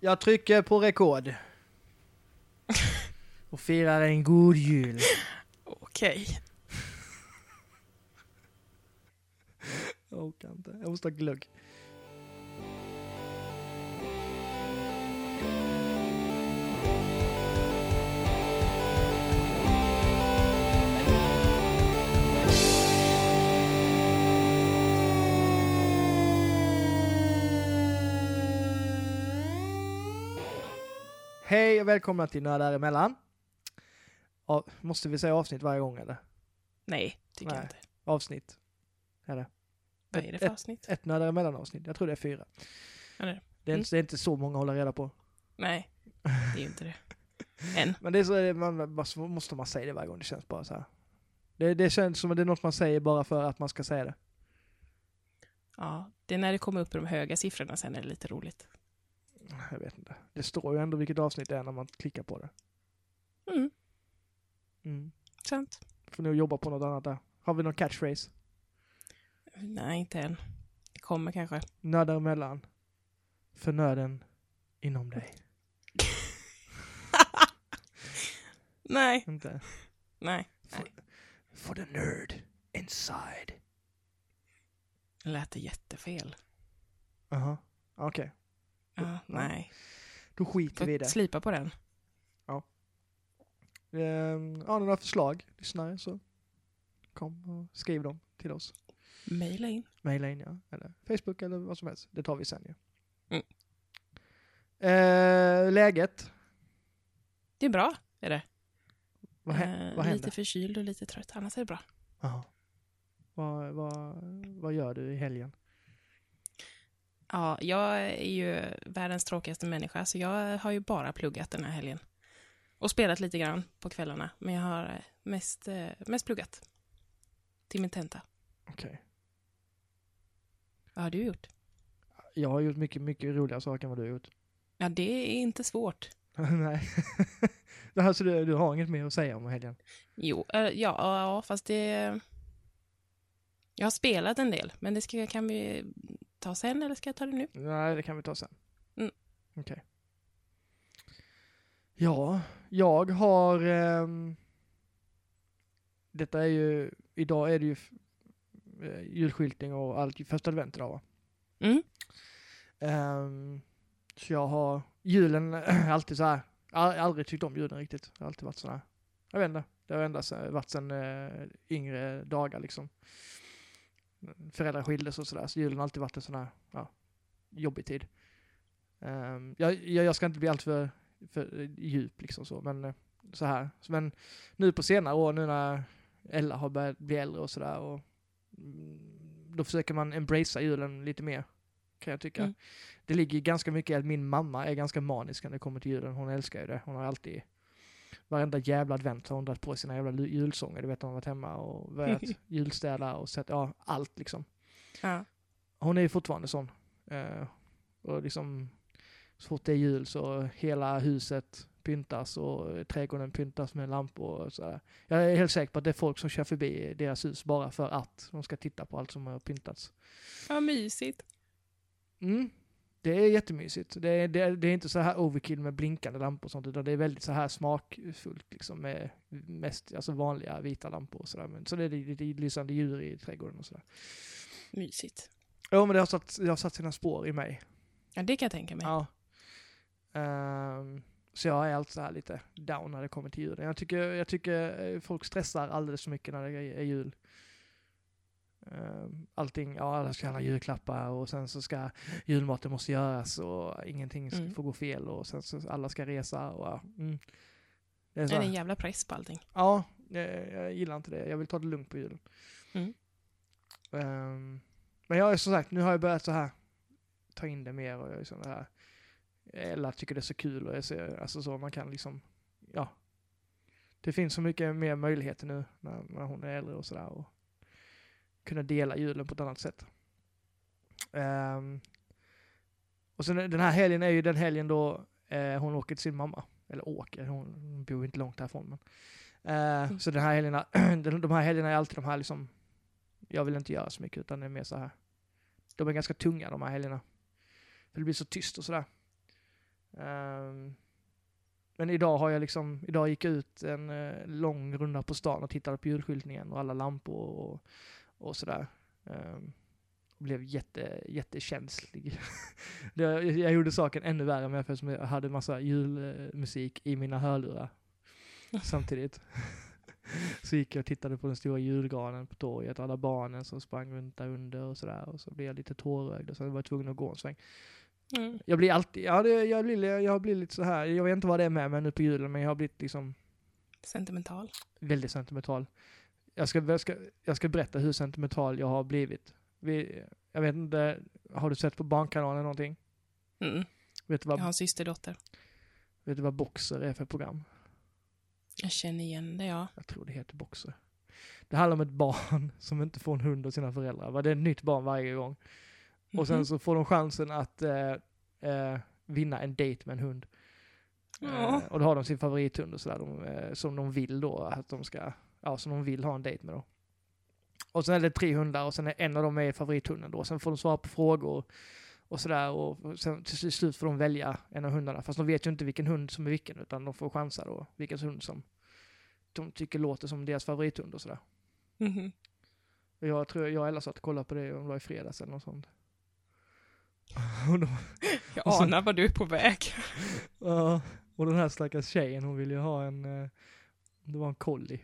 Jag trycker på rekord. Och firar en god jul. Okej. Jag orkar inte. Jag måste ha glögg. Hej och välkomna till Nördar emellan. Ja, måste vi säga avsnitt varje gång eller? Nej, tycker jag Nej. inte. Avsnitt. Eller? Vad är det för avsnitt? Ett Nördar emellan avsnitt. Jag tror det är fyra. Ja, det är det. Det är, inte, det är inte så många att hålla reda på. Nej, det är ju inte det. Än. Men det är så, man, måste man säga det varje gång. Det känns bara så här. Det, det känns som att det är något man säger bara för att man ska säga det. Ja, det är när det kommer upp i de höga siffrorna sen är det lite roligt. Jag vet inte. Det står ju ändå vilket avsnitt det är när man klickar på det. Mm, Mm. sant. Får nog jobba på något annat där. Har vi någon catchphrase? Nej, inte än. Det kommer kanske. Nördar emellan. För nöden inom dig. Nej, Inte? nej. For, for the nerd inside. Det lät jättefel. Jaha. Okej. Ja, nej. Då skiter vi i det. slipa på den. Ehm, har ni några förslag, lyssnare, så kom och skriv dem till oss. Maila in. Maila in ja, eller Facebook eller vad som helst. Det tar vi sen ju. Mm. Eh, läget? Det är bra, är det. Vad, hä- Eh, vad händer? lite förkyld och lite trött, annars är det bra. Jaha. Vad, vad, vad gör du i helgen? Ja, jag är ju världens tråkigaste människa, så jag har ju bara pluggat den här helgen. Och spelat lite grann på kvällarna, men jag har eh, mest, eh, mest pluggat. Till min tenta. Okej. Vad har du gjort? Jag har gjort mycket, mycket roligare saker än vad du har gjort. Ja, det är inte svårt. Nej. alltså du, du har inget mer att säga om helgen? Jo, eh, ja, ja, fast det... Jag har spelat en del, men det ska, kan vi ta sen eller ska jag ta det nu? Nej, det kan vi ta sen. Mm. Okej. Ja, jag har... ehm, detta är ju... Idag är det ju eh, julskyltning och allt. Första advent idag va? Mm. Ehm, så jag har... Julen alltid så här. Aldrig tyckt om julen riktigt. Det har alltid varit så här. Jag vet inte. Det har eh, varit sedan eh, yngre dagar liksom. Föräldrar skildes och sådär. Så julen har alltid varit en sån här ja, jobbig tid. Ehm, jag, jag, ska inte bli alltför för djup liksom så, men eh, så här. Men nu på senare år, nu när Ella har börjat bli äldre och sådär, och mm, då försöker man embracea julen lite mer, kan jag tycka. Mm. Det ligger ganska mycket i att min mamma är ganska manisk när det kommer till julen. Hon älskar ju det. Hon har alltid, varenda jävla advent har hon dragit på sina jävla julsånger. Du vet, hon har varit hemma och börjat julstäda och sett, ja, allt liksom. Ja. Hon är ju fortfarande sån. Eh, och liksom, så fort det är jul så hela huset pyntas och trädgården pyntas med lampor och sådär. Jag är helt säker på att det är folk som kör förbi deras hus bara för att de ska titta på allt som har pyntats. Vad mysigt. Mm. Det är jättemysigt. Det är, det, det är inte så här overkill med blinkande lampor och sånt, utan det är väldigt så här smakfullt liksom med mest alltså vanliga vita lampor och sådär. Men så det är lite lysande djur i trädgården och sådär. Mysigt. Ja, men det har satt, det har satt sina spår i mig. Ja, det kan jag tänka mig. Ja. Ehm, så jag är alltid så här lite down när det kommer till julen. Jag tycker, jag tycker folk stressar alldeles för mycket när det är jul. Ehm, allting, ja alla ska ha julklappar och sen så ska julmaten måste göras och ingenting Mm. få gå fel och sen så alla ska resa och mm. Det är Det så är här, en jävla press på allting. Ja, jag, jag gillar inte det. Jag vill ta det lugnt på julen. Mm. Ehm, men jag är som sagt, nu har jag börjat så här ta in det mer och jag är sån här eller tycker det är så kul och jag ser, alltså så man kan liksom, ja. Det finns så mycket mer möjligheter nu när, när hon är äldre och sådär kunna dela julen på ett annat sätt. Ehm, och sen den här helgen är ju den helgen då eh, hon åker till sin mamma. Eller åker, hon, bor inte långt härifrån. Men, eh, Mm. Så den här helgerna, de, här helgerna är alltid de här liksom, jag vill inte göra så mycket utan det är mer så här. De är ganska tunga de här helgerna. För det blir så tyst och sådär. Ehm, men idag har jag liksom, idag gick jag ut en eh, lång runda på stan och tittade på julskyltningen och alla lampor och, och sådär. Um, blev jätte, jättekänslig. Jag, jag gjorde saken ännu värre med eftersom jag hade massa julmusik i mina hörlurar samtidigt. Så gick jag och tittade på den stora julgranen på torget, alla barnen som sprang runt där under och sådär. Och så blev jag lite tårögd och så var jag tvungen att gå en sväng. Mm. Jag blir alltid, ja det, jag, blir, jag har blivit lite så här. jag vet inte vad det är med mig nu på julen, men jag har blivit liksom Sentimental. väldigt sentimental. Jag ska, jag ska, jag ska berätta hur sentimental jag har blivit. Vi, jag vet inte, har du sett på Barnkanalen någonting? Mm. Vet du vad, Jag har en systerdotter. vet du vad Boxer är för program? Jag känner igen det, ja. Jag tror det heter Boxer. Det handlar om ett barn som inte får en hund av sina föräldrar. Det är ett nytt barn varje gång. Och sen Mhm. så får de chansen att eh, eh, vinna en date med en hund. Ja. Eh, och då har de sin favorithund och sådär, de, eh, som de vill då att de ska, ja som de vill ha en date med då. Och sen är det tre hundar och sen är en av dem är favorithunden då. Sen får de svara på frågor och sådär och sen till slut får de välja en av hundarna. Fast de vet ju inte vilken hund som är vilken utan de får chansa då vilken hund som de tycker låter som deras favorithund och sådär. Mhm. Och jag tror jag och Ella satt och kollade på det om det var i fredags eller något sånt. Och, då, Jag Och anar vad du är på väg. ja, och den här stackars tjejen hon ville ju ha en, eh, det var en collie.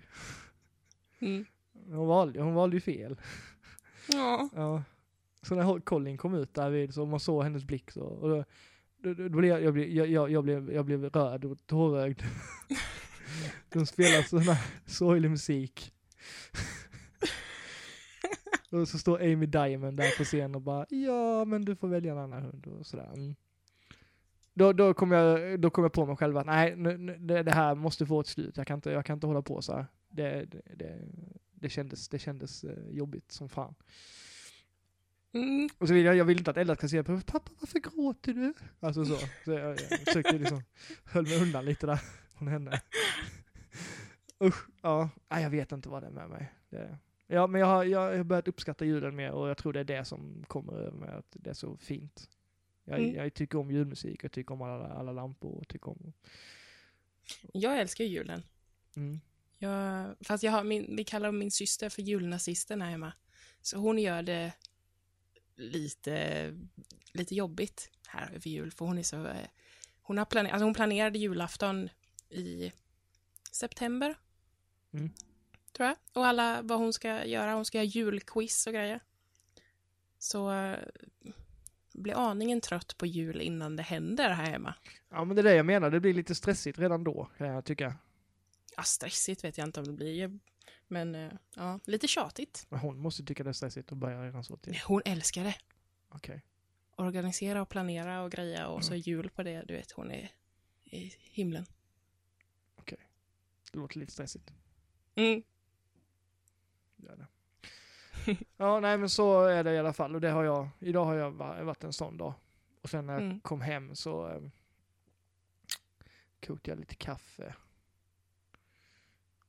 Mm. Hon valde, hon valde ju fel. Ja. Ja. Så när Colin kom ut där vid, så man såg hennes blick så, och då, då, då blev jag, jag, blev, jag, jag, jag, blev, jag blev röd och tårögd. De spelar sån här sorglig musik. och så står Amy Diamond där på scen och bara ja men du får välja en annan hund och sådär. Mm. Då, då kom jag, då kom jag på mig själv att nej, nu, nu, det, det här måste få ett slut. Jag kan inte, jag kan inte hålla på så här. Det, det, det, det kändes, det kändes eh, jobbigt som fan. Mm. Och så vill jag, jag vill inte att Ella ska säga pappa varför gråter du? Alltså så. så jag, jag försökte liksom, höll mig undan lite där från henne. Usch, ja. Nej, jag vet inte vad det är med mig. Det, ja, men jag har, jag har börjat uppskatta julen mer och jag tror det är det som kommer över mig, att det är så fint. Jag, Mm. jag tycker om julmusik, jag tycker om alla, alla lampor, och tycker om... Jag älskar julen. Mm. Jag, fast jag har min, vi kallar min syster för julnazisten här hemma. Så hon gör det lite, lite jobbigt här över jul, för hon är så... eh, Hon, har planer, alltså hon planerade julafton i september, Mm. tror jag. Och alla, vad hon ska göra, hon ska göra julquiz och grejer. Så eh, blir aningen trött på jul innan det händer här hemma. Ja, men det är det jag menar. Det blir lite stressigt redan då, kan jag tycka. Ja, stressigt vet jag inte om det blir, men eh, ja, lite tjatigt. Men hon måste tycka det är stressigt att börja redan så tidigt. Hon älskar det. Okej. organisera och planera och greja och så Mm. jul på det. Du vet, hon är i himlen. Det låter lite stressigt. Mm. Gör det. ja, nej men så är det i alla fall. Och det har jag, idag har jag va- varit en sån dag. Och sen när jag Mm. kom hem så eh, kokade jag lite kaffe.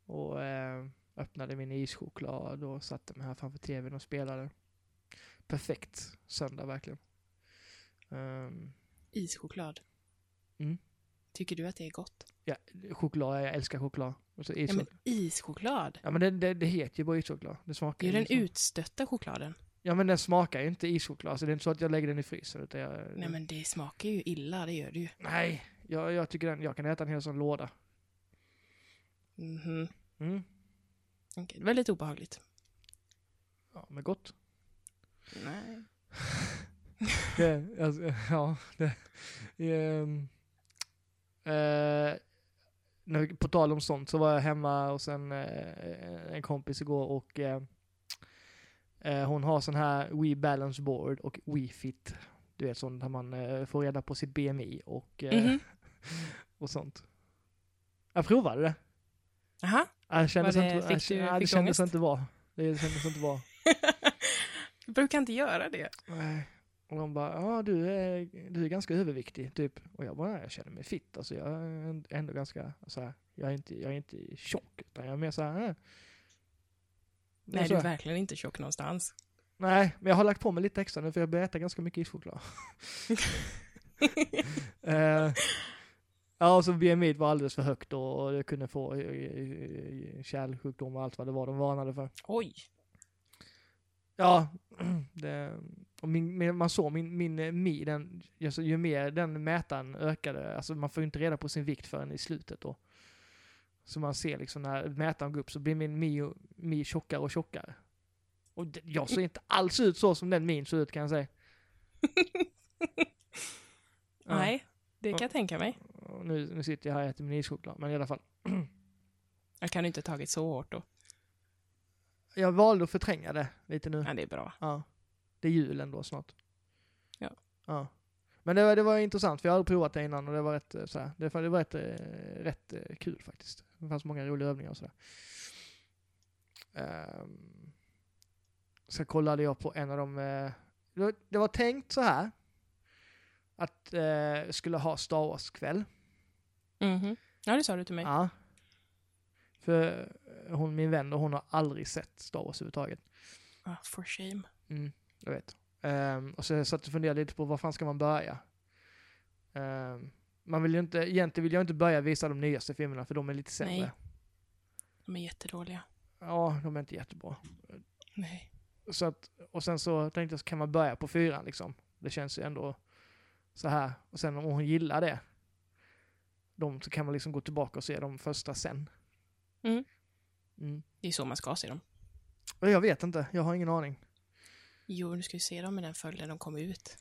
Och eh, öppnade min ischoklad och satte mig här framför tvn och spelade. Perfekt söndag verkligen. Ehm, Ischoklad. Mm. Tycker du att det är gott? ja, choklad, jag älskar choklad. Och så Ja, men ischoklad. Ja men det, det, det heter ju bara ischoklad. Det Det smakar är ju den liksom- utstötta chokladen. Ja men den smakar ju inte ischoklad, så det är inte så att jag lägger den i frysen. Utan jag, Nej, men det smakar ju illa, det gör det ju. Nej, jag, jag tycker den, jag kan äta en hel sån låda. Mhm. Mm. Var lite obehagligt. Ja, men gott. Nej. Det, alltså, ja, det, eh, när vi, på tal om sånt så var jag hemma hos en, eh, en kompis igår och eh, hon har sån här We Balance Board och We Fit. Du vet sånt där man får reda på sitt BMI och, Mhm. och sånt. Jag provade det. Aha. Ja, Det kändes det- inte, fick du- ja, det kändes inte bra. Det kändes inte bra. Du brukar inte göra det. Nej. Och de bara, ja du är, du är ganska överviktig typ. Och jag bara, jag känner mig fit. Alltså jag är ändå ganska, så här, jag är inte, jag är inte tjock. Utan jag är mer så här, äh. Nej, så du är verkligen inte tjock någonstans. Nej, men jag har lagt på mig lite extra nu för jag börjar äta ganska mycket ischoklad. Eh, ja, och så BMI var alldeles för högt då och det kunde få eh, eh, kärlsjukdom och allt vad det var de varnade för. Oj. Ja, det, och min, man såg min, min eh, Mi, den, alltså, ju mer den mätaren ökade, alltså man får ju inte reda på sin vikt förrän i slutet då. Så man ser liksom när mätaren går upp så blir min Mi, mi tjockare och tjockare. Och det, jag ser inte alls ut så som den min ser ut kan jag säga. Nej, det kan jag tänka mig. Nu, nu sitter jag här och äter min ischoklad, men i alla fall. Jag kan inte tagit så hårt då. Jag valde att förtränga det lite nu. Ja, det är bra. Ja. Det är jul ändå snart. Ja. Ja. Men det var, det var intressant, för jag hade provat det innan och det var rätt, eh, sådär, det, var- det var rätt, eh, rätt eh, kul faktiskt. Det fanns många roliga övningar och sådär. Um, så kollade jag på en av de, det var tänkt så här att eh, skulle ha Star Wars-kväll. Mhm. Ja, det sa du till mig. Ja. För eh, hon, min vän, och hon har aldrig sett Star Wars överhuvudtaget. Ah, for shame. Mm, jag vet. Ehm, och så jag satt och funderade lite på var fan ska man börja? Ehm, man vill ju inte, egentligen vill jag inte börja visa de nyaste filmerna för de är lite sämre. Nej. De är jättedåliga. Ja, de är inte jättebra. Nej. Så att, och sen så tänkte jag, så kan man börja på fyran liksom? Det känns ju ändå så här. Och sen om hon gillar det, de, så kan man liksom gå tillbaka och se de första sen. Mm. Mm. Det är så man ska se dem. Jag vet inte, jag har ingen aning. Jo, du ska ju se dem i den följden de kommer ut.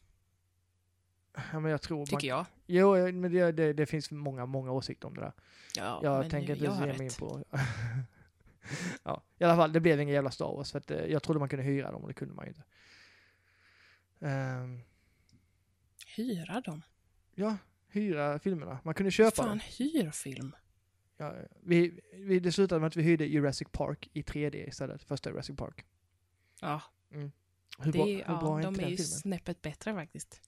Ja, men jag tror man, Tycker jag. Jo, men det, det, det finns många, många åsikter om det där. Ja, Jag tänker inte ge mig in på... ja, i alla fall, det blev ingen jävla Star Wars för att eh, jag trodde man kunde hyra dem och det kunde man ju inte. Ehm, Hyra dem? ja, hyra filmerna. Man kunde köpa Fan, dem. hyr film. Ja, vi, vi, det slutade med att vi hyrde Jurassic Park i 3D istället, första Jurassic Park. Ja, Hur det, bra, hur ja bra är de inte är den ju filmen? snäppet bättre faktiskt.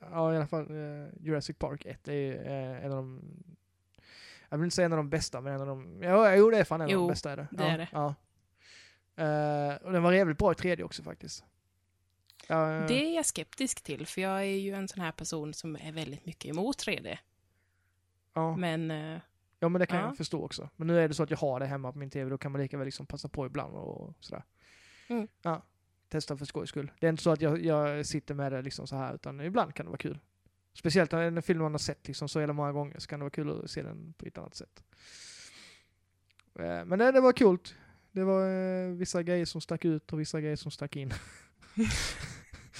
Ja, i alla fall eh, Jurassic Park 1 det är eh, en av de... Jag vill inte säga en av de bästa, men en av de... Ja, jo, det är fan en av Jo, de bästa är det. det ja, är det. Ja. Eh, och den var jävligt bra i 3D också faktiskt. Ja, eh, Det är jag skeptisk till, för jag är ju en sån här person som är väldigt mycket emot 3D. ja. Men eh, ja, men det kan ja. jag förstå också. Men nu är det så att jag har det hemma på min TV, då kan man lika väl liksom passa på ibland och sådär. Mm. Ja, testa för skojs skull. Det är inte så att jag, jag sitter med det liksom så här, utan ibland kan det vara kul. Speciellt när en film man har sett liksom så jävla många gånger, så kan det vara kul att se den på ett annat sätt. Eh, Men det, det var kul. Det var eh, vissa grejer som stack ut och vissa grejer som stack in.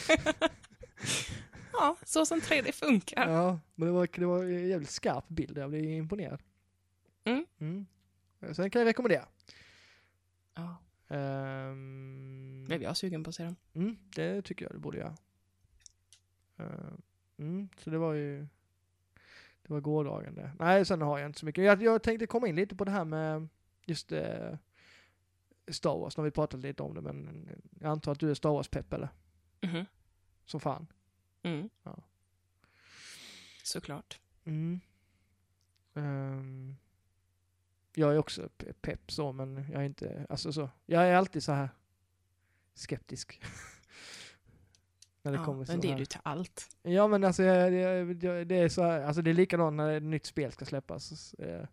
ja, så som 3D funkar. Ja, men det var, det var en jävligt skarp bild, jag blev imponerad. Mm. Mm. Sen kan jag rekommendera. Ja, Ehm, blev jag sugen på att se dem. Mm, det tycker jag du borde göra. Eh, mm, så det var ju... Det var gårdagen det. Nej, sen har jag inte så mycket. Jag, jag tänkte komma in lite på det här med just eh, Star Wars. Har vi pratat lite om det, men jag antar att du är Star Wars-pepp eller? Mhm. Som fan. Mm. Ja. Såklart. Mm. Ehm, jag är också pe- pepp så, men jag är inte, alltså så. Jag är alltid så här skeptisk. När det Ja, kommer så men det är här. du till allt. Ja men alltså jag, jag, jag, det är så här, alltså det är likadant när ett nytt spel ska släppas. Eh,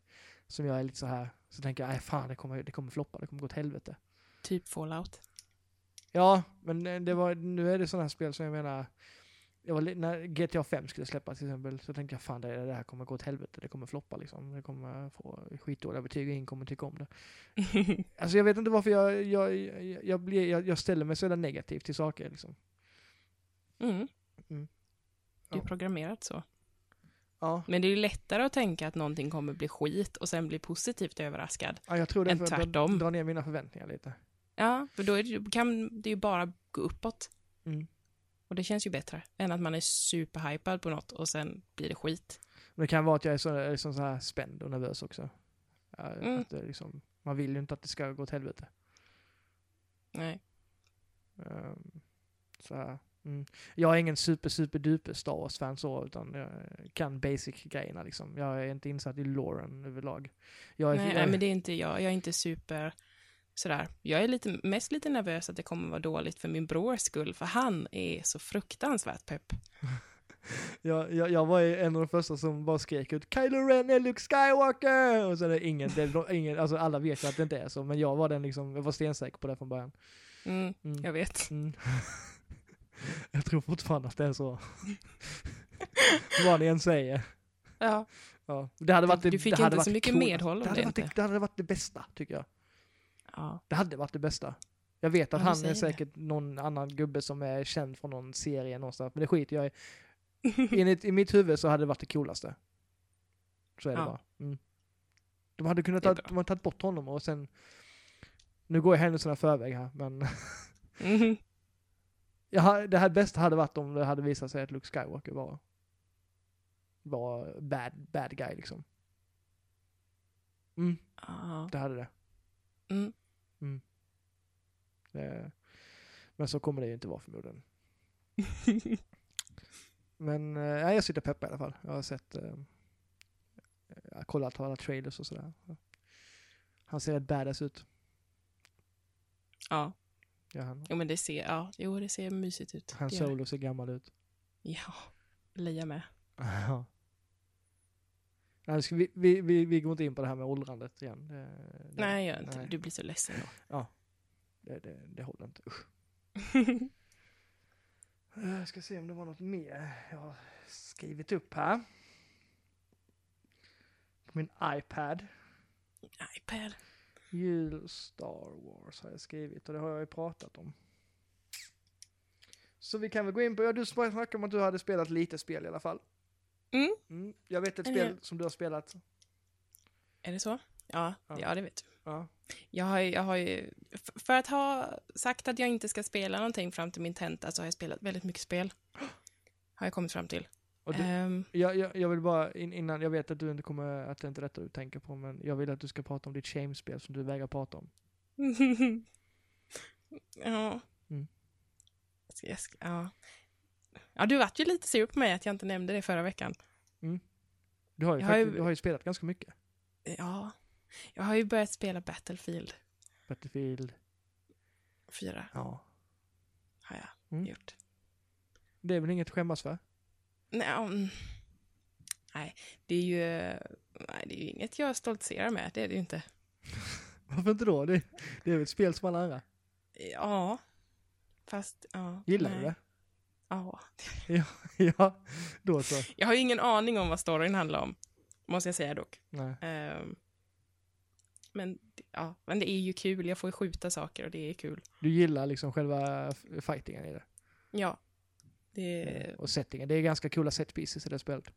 som jag är lite så här, så tänker jag, nej fan det kommer, det kommer floppa, det kommer gå åt helvete. Typ Fallout. Ja, men eh, det var, nu är det sådana här spel som jag menar, jag var, när GTA 5 skulle släppas till exempel, så tänkte jag fan det, det här kommer gå åt helvete, det kommer floppa liksom. Det kommer få skitdåliga betyg och ingen kommer tycka om det. Alltså jag vet inte varför jag, jag, jag, jag, blir, jag, jag ställer mig så jävla negativt till saker liksom. Mm. Mm. Du är Ja. programmerad så. Ja, Men det är ju lättare att tänka att någonting kommer bli skit och sen bli positivt överraskad. ja jag tror det Än för att tvärtom. dra ner mina förväntningar lite. Ja, för då är det, kan det ju bara gå uppåt. Mm. Och det känns ju bättre än att man är superhypad på något och sen blir det skit. Men det kan vara att jag är så, liksom så här spänd och nervös också. Mm. Att liksom, man vill ju inte att det ska gå åt helvete. Nej. Ehm, så här. Mm. Jag är ingen super, super duper Star Wars-fan så, utan jag kan basic-grejerna liksom. Jag är inte insatt i loren överlag. Jag är, Nej, jag, nej, men det är inte jag. Jag är inte super sådär. Jag är lite, mest lite nervös att det kommer vara dåligt för min brors skull, för han är så fruktansvärt pepp. jag, jag, jag var en av de första som bara skrek ut Kylo Ren är Luke Skywalker! Och så är det ingen, det är ingen, alltså alla vet ju att det inte är så, men jag var den liksom, jag var stensäker på det från början. Mm, Mm. jag vet. Mm. jag tror fortfarande att det är så. Vad ni än säger. Ja, Ja. Det hade varit det, du fick det hade inte varit så mycket medhåll om det det inte. det hade varit det bästa, tycker jag. Ja. Det hade varit det bästa. Jag vet att Ja, han är säger det. säkert någon annan gubbe som är känd från någon serie någonstans, men det skiter jag i. Enligt, I mitt huvud så hade det varit det coolaste. Så är det Ja. bara. Mm. De hade kunnat ta, de hade tagit bort honom och sen... Nu går jag händelserna förväg här, men... Mhm. jag, har- det här bästa hade varit om det hade visat sig att Luke Skywalker var... Var bad, bad guy liksom. Mm, Ja. det hade det. Mm. Det. Men så kommer det ju inte vara förmodligen. Men eh, ja, jag sitter peppad i alla fall. Jag har sett, eh, jag har kollat alla trailers och sådär. Han ser rätt badass ut. ja. Ja, han, Jo men det ser, ja, jo det ser mysigt ut. han solo ser gammal ut. Ja, Leia med. Ja. Nej, vi, vi, vi, vi går inte in på det här med åldrandet igen. Det, det, Nej, gör inte. nej. Du blir så ledsen då. Det, det, det håller inte. Usch. Eh, Jag ska se om det var något mer jag har skrivit upp här. På min iPad. iPad. Jul Star Wars har jag skrivit och det har jag ju pratat om. Så vi kan väl gå in på, ja du snackade om att du hade spelat lite spel i alla fall. Mm. Jag vet ett spel som du har spelat. Är det så? Ja, Ja. ja. det vet du. Ja. Jag har, ju- jag har ju, för att ha sagt att jag inte ska spela någonting fram till min tenta så har jag spelat väldigt mycket spel. Har jag kommit fram till. Du, Ehm, jag, jag, jag vill bara, in, innan, jag vet att du inte kommer, att det inte är detta du tänker på, men jag vill att du ska prata om ditt shame-spel som du vägrar prata om. ja. Mm. Jag, ska, ja. Ja, du vart ju lite sur på mig att jag inte nämnde det förra veckan. Du har ju, Jag har ju- faktiskt, du har ju spelat ganska mycket. Ja, jag har ju börjat spela Battlefield Battlefield, 4. ja. Har jag Mm. gjort. Det är väl inget att skämmas för? Nej, mm. nej, det är ju nej, det är ju inget jag stoltserar med. Det är det ju inte. Varför inte då? Det, det är väl ett spel som alla andra. Ja, fast ja. Gillar nej. du det? Ja. ja, då så. Jag har ju ingen aning om vad storyn handlar om, måste jag säga dock. Ehm, men, ja, men det är ju kul. Jag får ju skjuta saker och det är kul. Du gillar liksom själva fightingen i det. Ja. Det, Och settingen. Det är ganska coola set pieces i det spelet.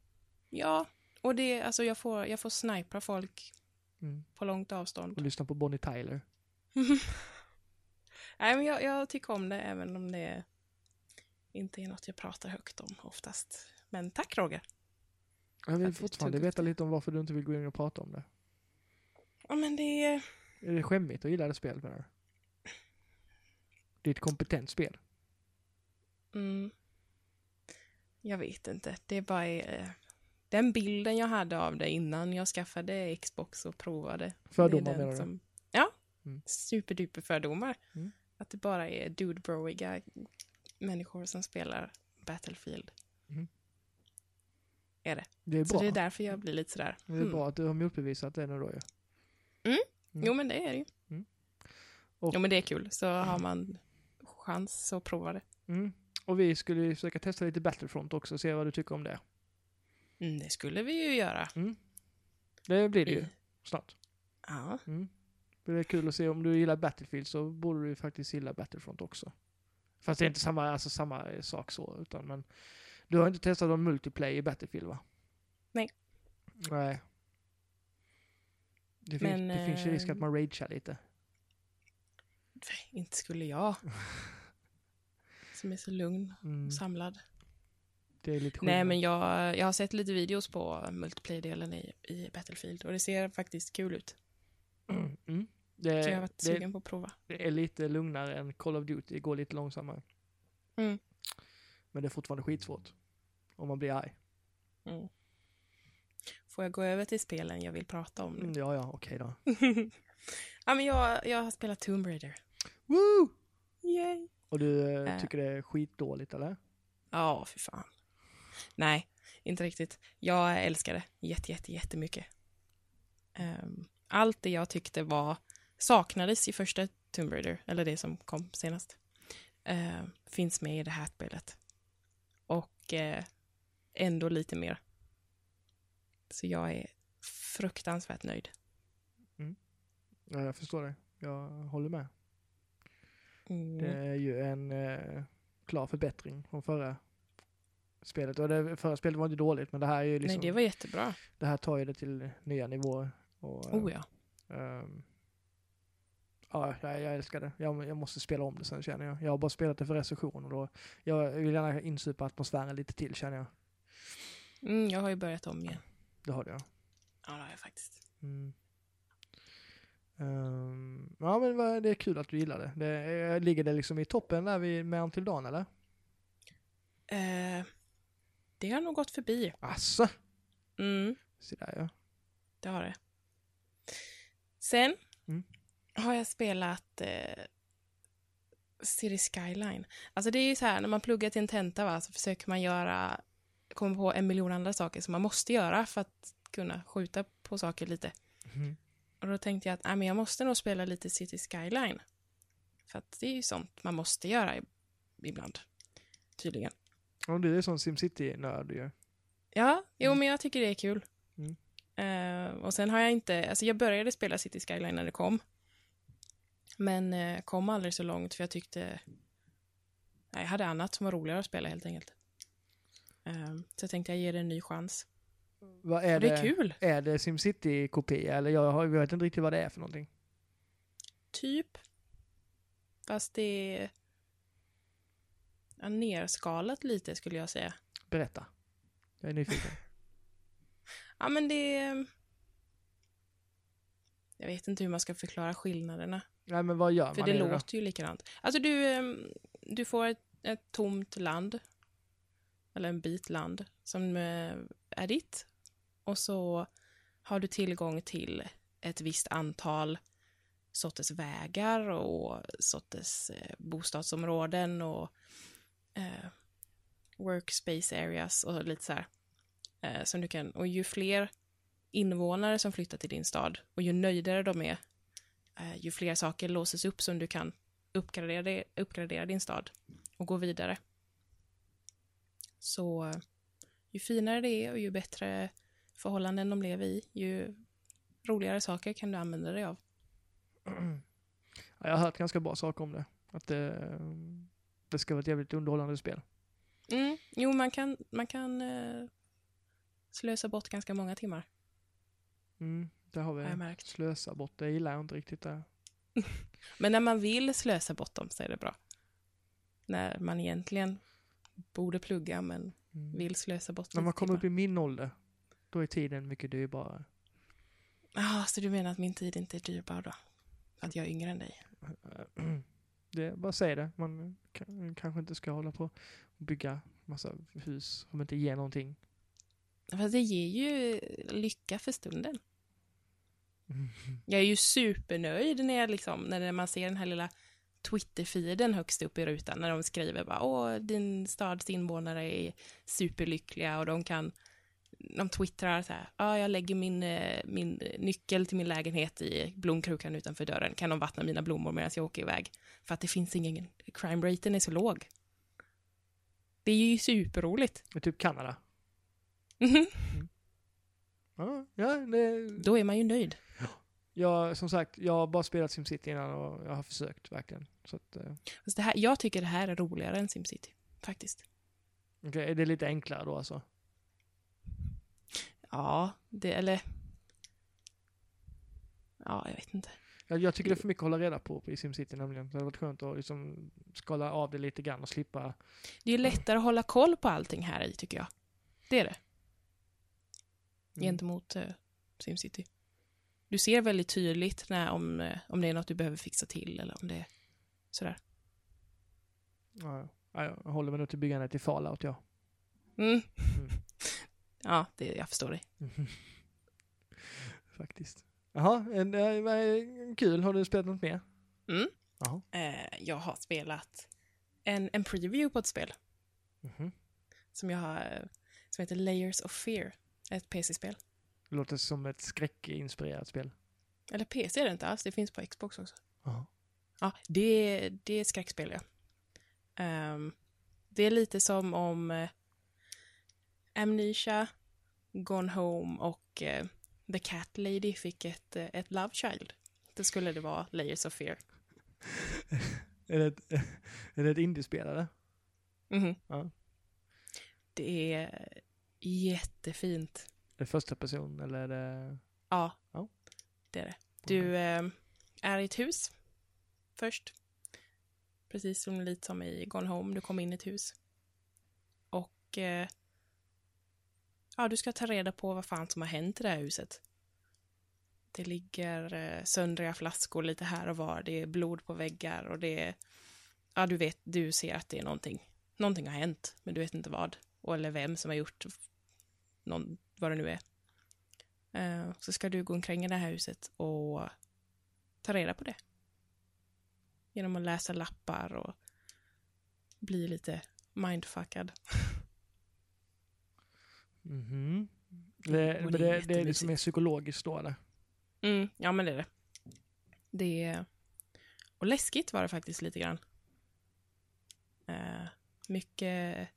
ja, och det, alltså jag får, jag får snipra folk Mm. på långt avstånd. Och lyssna på Bonnie Tyler. Nej, men jag, jag tycker om det även om det inte är något jag pratar högt om oftast. Men tack Roger. Jag vill fortfarande veta lite om varför du inte vill gå in och prata om det. Ja, men det är... Är det skämmigt att gilla det spelet menar du? Det är ett kompetent spel. Mm, jag vet inte. Det är bara... eh, Den bilden jag hade av det innan jag skaffade Xbox och provade. Fördomar menar du? som, Ja, Mm. superduper fördomar. Mm. Att det bara är dude-broiga människor som spelar Battlefield. Det är Så bra. det är därför jag blir lite sådär. Det är hmm. bra att du har motbevisat det nu då ju. Mm. Jo, men det är det ju. Mm. Och- Jo, men det är kul. Så har man chans att prova det. Mm. Och vi skulle ju försöka testa lite Battlefront också och se vad du tycker om det. Mm, det skulle vi ju göra. Det blir det ju snart. Ja. Mm. Det är kul att se om du gillar Battlefield så borde du faktiskt gilla Battlefront också. Fast det är inte samma, alltså samma sak så, utan men du har inte testat någon multiplayer i Battlefield va? Nej. Nej. Det, finns, Men, det finns ju risk eh, att man ragear lite. Inte skulle jag. Som är så lugn Mm. och samlad. Det är lite Nej, men jag, jag har sett lite videos på multiplayer-delen i, i Battlefield och det ser faktiskt kul ut. Mm. Det, Så jag har varit sugen på att prova. det är lite lugnare än Call of Duty, det går lite långsammare. Mm. Men det är fortfarande skitsvårt. Om man blir arg. Mm. Får jag gå över till spelen jag vill prata om nu? Mm, ja, ja, okej då. ja, men jag, jag har spelat Tomb Raider. Woo! Yay! Och du eh, Äh. tycker det är skitdåligt eller? Ja, fy fan. Nej, inte riktigt. Jag älskar det jätte, jätte, jättemycket. Um, allt det jag tyckte var saknades i första Tomb Raider, eller det som kom senast, uh, finns med i det här spelet. Och uh, ändå lite mer. Så jag är fruktansvärt nöjd. Ja, jag förstår det. Jag håller med. Mm. Det är ju en eh, klar förbättring från förra spelet. Och det förra spelet var inte dåligt, men det här är ju liksom, Nej, det var jättebra. det här tar ju det till nya nivåer. Och, eh, Oh ja. ehm, ja, jag, jag älskar det. Jag, jag måste spela om det sen känner jag. Jag har bara spelat det för recension och då, jag vill gärna insupa atmosfären lite till känner jag. Mm, jag har ju börjat om igen. Det har jag. Ja, det har jag faktiskt. Mm. Ehm, ja men det är kul att du gillar det. det ligger det liksom i toppen där vi med Until Dawn eller? Eh, det har nog gått förbi. Asså? Mm, Se där ja. det har det. Sen Mm. Har jag spelat eh, City Skyline. Alltså det är ju så här, när man pluggar till en tenta va, så försöker man göra, komma på en miljon andra saker som man måste göra för att kunna skjuta på saker lite. Mhm. Och då tänkte jag att nej, men jag måste nog spela lite City Skyline. För att det är ju sånt man måste göra ibland. Tydligen. Ja, du är sån SimCity-nörd ju. Ja, jo Mm. men jag tycker det är kul. Mm. Eh, och sen har jag inte, alltså jag började spela City Skyline när det kom. Men eh, kom aldrig så långt för jag tyckte, nej, jag hade annat som var roligare att spela helt enkelt. Eh, så jag tänkte jag ger det en ny chans. Vad är Och det är kul, Är det SimCity-kopia eller jag, jag vet inte riktigt vad det är för någonting. typ. Fast det är ja, nerskalat lite skulle jag säga. Berätta. Jag är nyfiken. Ja men det är... Jag vet inte hur man ska förklara skillnaderna. Nej men vad gör För man det i då? låter ju likadant. Alltså du, ehm, du får ett, ett tomt land. Eller en bit land som eh, är ditt. Och så har du tillgång till ett visst antal sorters vägar och sorters eh, bostadsområden och eh, workspace areas och lite så här. Eh, som du kan, och ju fler invånare som flyttar till din stad och ju nöjdare de är eh, ju fler saker låses upp som du kan uppgradera, uppgradera din stad och gå vidare. Så eh, ju finare det är och ju bättre förhållanden de lever i, ju roligare saker kan du använda dig av. Ja, jag har hört ganska bra saker om det. Att det, det ska vara ett jävligt underhållande spel. Mm, jo, man kan, man kan eh, slösa bort ganska många timmar, Mm, det har har jag vi. märkt. Slösa bort, det gillar jag inte riktigt. Det. Men när man vill slösa bort dem så är det bra. När man egentligen borde plugga men Mm. vill slösa bort När man kommer upp i min ålder, då är tiden mycket dyrbarare. Ah, så du menar att min tid inte är dyrbar då? Att jag är yngre än dig? Det, bara säg det. Man kan, kanske inte ska hålla på och bygga massa hus som inte ger någonting. Fast det ger ju lycka för stunden. Jag är ju supernöjd när, jag liksom, när man ser den här lilla Twitter-feeden högst upp i rutan när de skriver bara åh, din stads invånare är superlyckliga och de kan de twittrar så här, ja, jag lägger min, eh, min nyckel till min lägenhet i blomkrukan utanför dörren. Kan de vattna mina blommor medan jag åker iväg? För att det finns ingen, crime-raten är så låg. Det är ju superroligt. Det är typ Kanada. Mhm. Ja, ja det, Då är man ju nöjd. jag, som sagt, jag har bara spelat SimCity innan och jag har försökt verkligen. Så att, eh, Fast det här, jag tycker det här är roligare än SimCity, faktiskt. okej, är det lite enklare då alltså? Ja, det, eller... Ja, jag vet inte. Jag, jag tycker det är för mycket att hålla reda på i SimCity nämligen. Det hade varit skönt att liksom skala av det lite grann och slippa. Det är lättare att hålla koll på allting här i, tycker jag. Det är det. Gentemot uh, SimCity. Du ser väldigt tydligt när, om, eh, om det är något du behöver fixa till eller om det är sådär. Ja, ja, jag håller mig nog till byggandet i Fallout ja. Mm. Mm. Ja, det, jag förstår dig. Faktiskt. Jaha, en, eh, kul. Har du spelat något mer? Mm. Jaha. Eh, jag har spelat en, en preview på ett spel Mhm. som jag har... som heter Layers of Fear. Ett PC-spel. Låter som ett skräckinspirerat spel. Eller PC är det inte alls, det finns på Xbox också. Ja. Ja, det, det är ett skräckspel, ja. Ehm, det är lite som om uh, Amnesia, Gone Home och eh, The Cat Lady fick ett, eh, ett Love Child. Då skulle det vara Layers of Fear. Är det ett, är det ett indiespel eller? Mhm. Ja. Det är jättefint. Är det första person eller är det... Ja, Ja. det är det. Du eh, är i ett hus först. Precis som lite som i Gone Home, du kommer in i ett hus. Och eh, ja, du ska ta reda på vad fan som har hänt i det här huset. Det ligger eh, söndriga flaskor lite här och var, det är blod på väggar och det är... Ja, du vet, du ser att det är någonting. Någonting har hänt, men du vet inte vad. Och eller vem som har gjort någon, vad det nu är. Eh, så ska du gå omkring i det här huset och ta reda på det. Genom att läsa lappar och bli lite mindfuckad. Det, Och men det är det, det är jättemysigt. liksom mer psykologiskt då eller? Mm, ja, men det är det. Det är... Och läskigt var det faktiskt lite grann. Eh, mycket,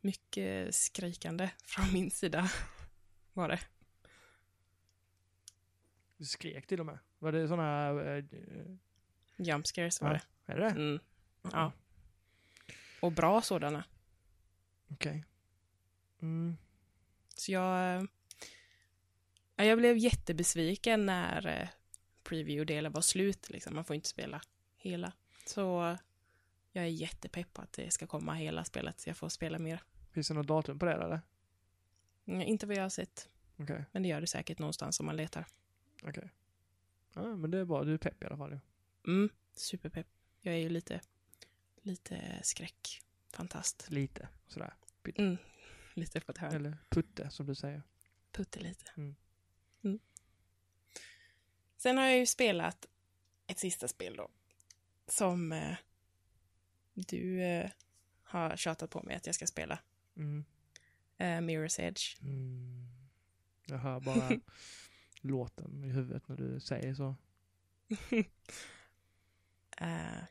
mycket skrikande från min sida var det. Du skrek till och med. Var det sådana här... eh, Jump scares var Ja. det. Är det? Mm, ja. Och bra sådana. Okej. Mm. Så jag... Ja, jag blev jättebesviken när eh, preview-delen var slut. Liksom. Man får inte spela hela. Så jag är jättepepp att det ska komma hela spelet. Så jag får spela mer. Finns det något datum på det eller? Mm, inte vad jag har sett. Okej. Men det gör det säkert någonstans om man letar. Okej. Ja, men det är bra. Du är pepp i alla fall ju. Mm, superpepp. Jag är ju lite, lite skräckfantast. Lite. Sådär. Mm, lite på ett hörn. Eller putte som du säger. Puttelite. Mm. Mm. Sen har jag ju spelat ett sista spel då. Som eh, du eh, har tjatat på mig att jag ska spela. Mm. Eh, Mirror's Edge. Mm. Jag hör bara låten i huvudet när du säger så. Eh,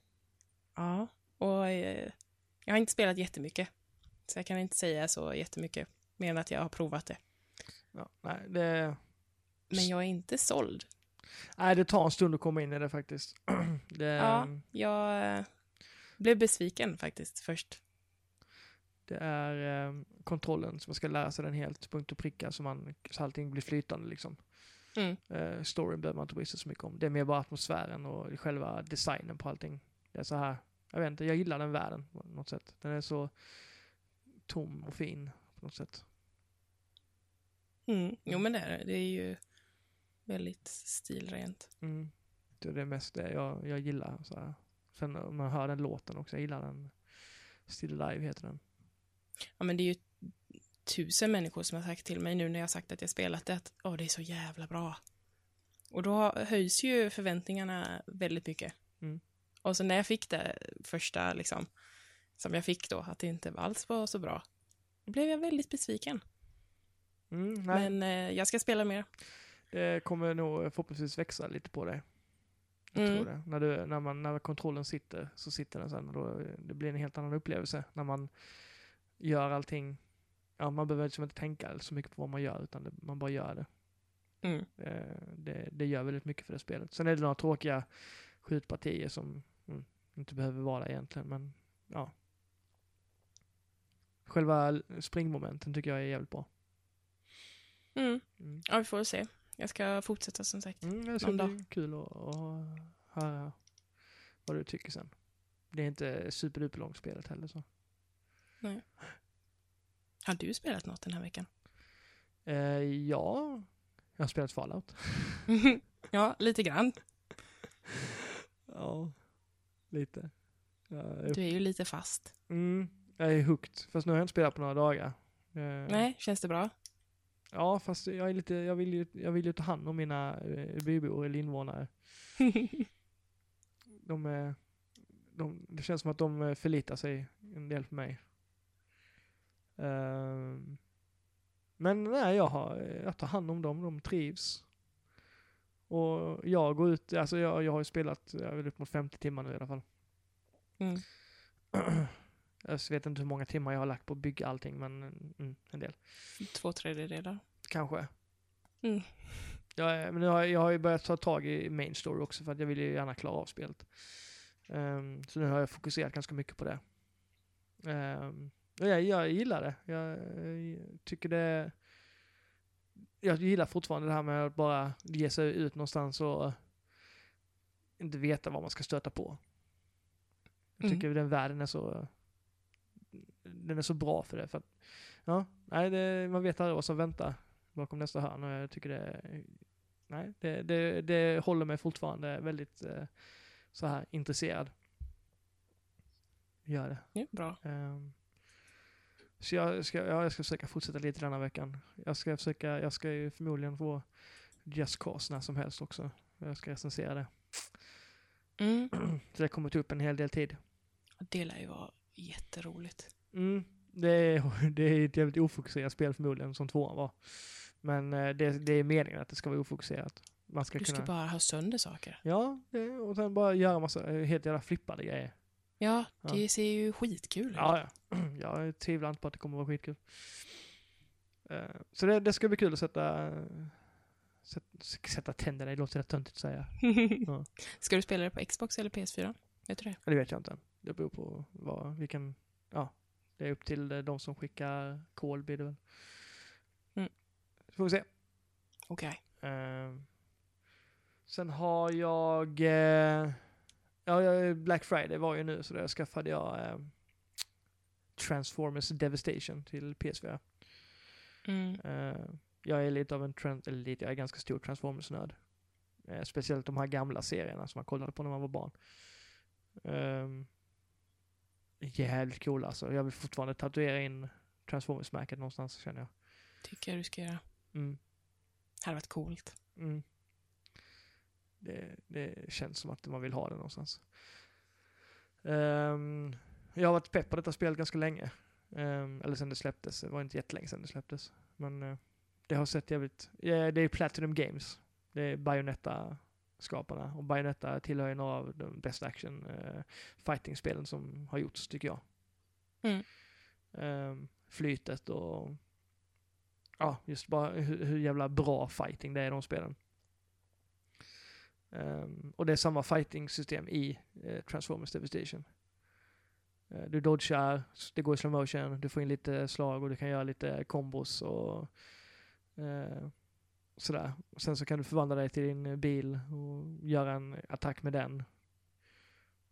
ja, och eh, jag har inte spelat jättemycket. Så jag kan inte säga så jättemycket. Mer än att jag har provat det. Ja, nej, det, Men jag är inte såld. nej, det tar en stund att komma in i det faktiskt. det, Ja. Jag blev besviken faktiskt först. Det är eh, kontrollen som man ska lära sig den helt punkt och pricka så, man, så allting blir flytande liksom. Mm. Eh, storyn behöver man inte bry sig så mycket om. Det är mer bara atmosfären och själva designen på allting. Det är så här, jag vet inte, jag gillar den världen på något sätt. Den är så tom och fin på något sätt. Mm. Jo, men det är det. Det är ju väldigt stilrent. Mm. Det är det mest det jag, jag gillar. Så här. Sen när man hör den låten också, jag gillar den. Still Live heter den. Ja, men det är ju tusen människor som har sagt till mig nu när jag har sagt att jag spelat det att åh, det är så jävla bra. Och då höjs ju förväntningarna väldigt mycket. Mm. Och så när jag fick det första, liksom, som jag fick då, att det inte alls var så bra, då blev jag väldigt besviken. Mm, Men eh, jag ska spela mer. det kommer nog förhoppningsvis växa lite på dig. Jag Mm. tror det. När, du, när, man, när kontrollen sitter så sitter den sen och då, det blir en helt annan upplevelse när man gör allting. Ja, man behöver liksom inte tänka så mycket på vad man gör utan det, man bara gör det. Mm. Eh, det. Det gör väldigt mycket för det spelet. Sen är det några tråkiga skjutpartier som mm, inte behöver vara egentligen men ja. Själva springmomenten tycker jag är jävligt bra. Mm. Mm. Ja, vi får se. Jag ska fortsätta som sagt. Mm, det ska bli kul att, att höra vad du tycker sen. Det är inte superduper långt spelet heller så. Har du spelat något den här veckan? Eh, ja, jag har spelat Fallout. ja, lite grann. Ja, lite. Är, Du är ju lite fast. mm, jag är hooked. Fast nu har jag inte spelat på några dagar. Eh, Nej, känns det bra? Ja, fast jag är lite, jag vill ju, jag vill ju ta hand om mina eh, bybor eller invånare. De, de, det känns som att de eh, förlitar sig en del på mig. Ehm, Men nej, jag, har, jag tar hand om dem, de trivs. Och jag går ut, alltså jag, jag har ju spelat, jag är väl upp mot 50 timmar nu i alla fall. Mm. Jag vet inte hur många timmar jag har lagt på att bygga allting, men mm, en del. Två tredjedelar. Kanske. Mm. Ja, men jag, har- jag har ju börjat ta tag i main story också för att jag vill ju gärna klara av spelet. Ehm, så nu har jag fokuserat ganska mycket på det. Um, jag, jag gillar det. Jag, eh, tycker det... Jag gillar fortfarande det här med att bara ge sig ut någonstans och inte veta vad man ska stöta på. Jag Mm. tycker den världen är så... Den är så bra för det. För att, ja, nej, det, man vet aldrig vad som väntar bakom nästa hörn och jag tycker det... Nej, det, det, det håller mig fortfarande väldigt eh, så här intresserad. Gör det. Ja, bra. Ehm, så jag ska, ja, jag ska försöka fortsätta lite denna veckan. Jag ska försöka, jag ska ju förmodligen få Just Cause när som helst också. Jag ska recensera det. Mm. Så det kommer ta upp en hel del tid. Det lär ju vara jätteroligt. Mm, det, är, det är ett jävligt ofokuserat spel förmodligen, som tvåan var. Men eh, det, det är meningen att det ska vara ofokuserat. Man ska Du ska kunna... bara ha sönder saker. Ja, det, och sen bara göra massa eh, helt jävla flippade grejer. Ja, Ja. det ser ju skitkul ut. Ja, ja. Jag tvivlar inte på att det kommer att vara skitkul. Eh, Så det, det ska bli kul att sätta, sätta, sätta tänderna i, det låter rätt töntigt att säga. Ja. Ska du spela det på Xbox eller PS4? Vet du det? Det vet jag inte än. Det beror på vad, vilken, ja, det är upp till eh, de som skickar kol blir det väl. Mm. Så får vi se. Okej. Eh, sen har jag, ja, Black Friday var ju nu så där skaffade jag eh, Transformers Devastation till PS4. Mm. Eh, jag är lite av en, trans- eller lite, jag är ganska stor Transformers-nörd. Eh, speciellt de här gamla serierna som man kollade på när man var barn. Um, jävligt coola alltså. Jag vill fortfarande tatuera in Transformers-märket någonstans känner jag. Tycker jag du ska göra. Mm. Hade varit coolt. Mm. Det, det känns som att man vill ha det någonstans. Ehm, jag har varit pepp på detta spelet ganska länge. Ehm, eller sen det släpptes. Det var inte jättelänge sedan det släpptes. Men eh, det har sett jävligt... Ja, det är Platinum Games. Det är Bayonetta-skaparna. Och Bayonetta tillhör ju några av de bästa action uh, fighting-spelen som har gjorts, tycker jag. Mm. Ehm, flytet och... Ja, just bara hur, hur jävla bra fighting det är i de spelen. Ehm, och det är samma fighting-system i eh, Transformers Devastation. Eh, du dodgar, det går i slow motion, du får in lite slag och du kan göra lite kombos och eh, sådär. Och sen så kan du förvandla dig till din bil och göra en attack med den.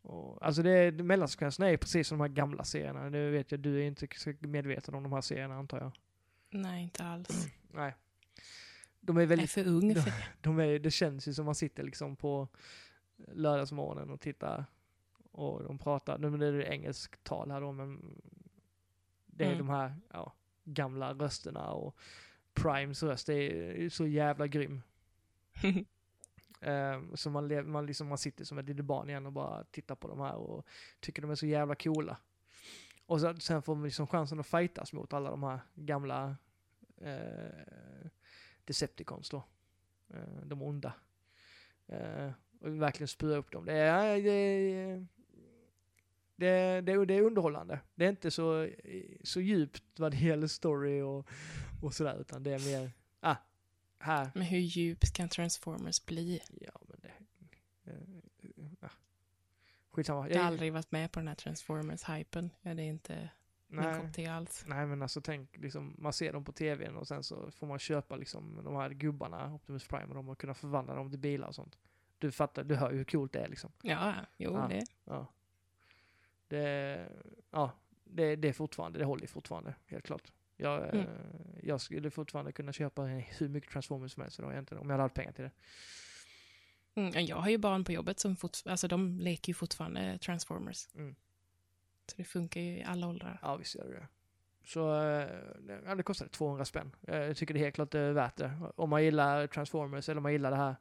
Och, alltså det, är- mellansekvenserna är precis som de här gamla serierna. Nu vet jag, du är inte medveten om de här serierna antar jag. Nej, inte alls. Nej. De är Jag är väldigt för ung för det. de är, det känns ju som man sitter liksom på lördagsmorgonen och tittar och de pratar, nu är det engelskt tal här då men det är Mm. de här ja, gamla rösterna och Primes röst är så jävla grym. Ehm, så man, man, liksom, man sitter som ett litet barn igen och bara tittar på de här och tycker de är så jävla coola. Och så, sen får man liksom chansen att fightas mot alla de här gamla eh, Decepticons då. Eh, de onda. Eh, och verkligen spöa upp dem. Det är, det, är- det, är- det, är- det är underhållande. Det är inte så, så djupt vad det gäller story och, och sådär, utan det är mer, ah, här. Men hur djupt kan Transformers bli? Ja, men det... Eh, ah. Skitsamma. Jag har aldrig varit med på den här Transformers-hypen. Ja, det är inte min nej, kopp te alls. nej, men alltså tänk, liksom, man ser dem på tvn och sen så får man köpa liksom de här gubbarna, Optimus Prime och dem och kunna förvandla dem till bilar och sånt. Du fattar, du hör ju hur coolt det är liksom. Ja, jo, Ja. det. Ja. Det, ja, det, det är fortfarande, det håller fortfarande, helt klart. Jag, Mm. eh, jag skulle fortfarande kunna köpa hur mycket Transformers som helst idag egentligen, om jag hade haft pengar till det. Mm, ja, jag har ju barn på jobbet som fort, alltså de leker ju fortfarande Transformers. Mm. Så det funkar ju i alla åldrar. Ja, visst gör det det. Så, eh, det- ja, det kostade 200 spänn. Eh, Jag tycker det är helt klart eh, värt det. Om man gillar Transformers eller om man gillar det här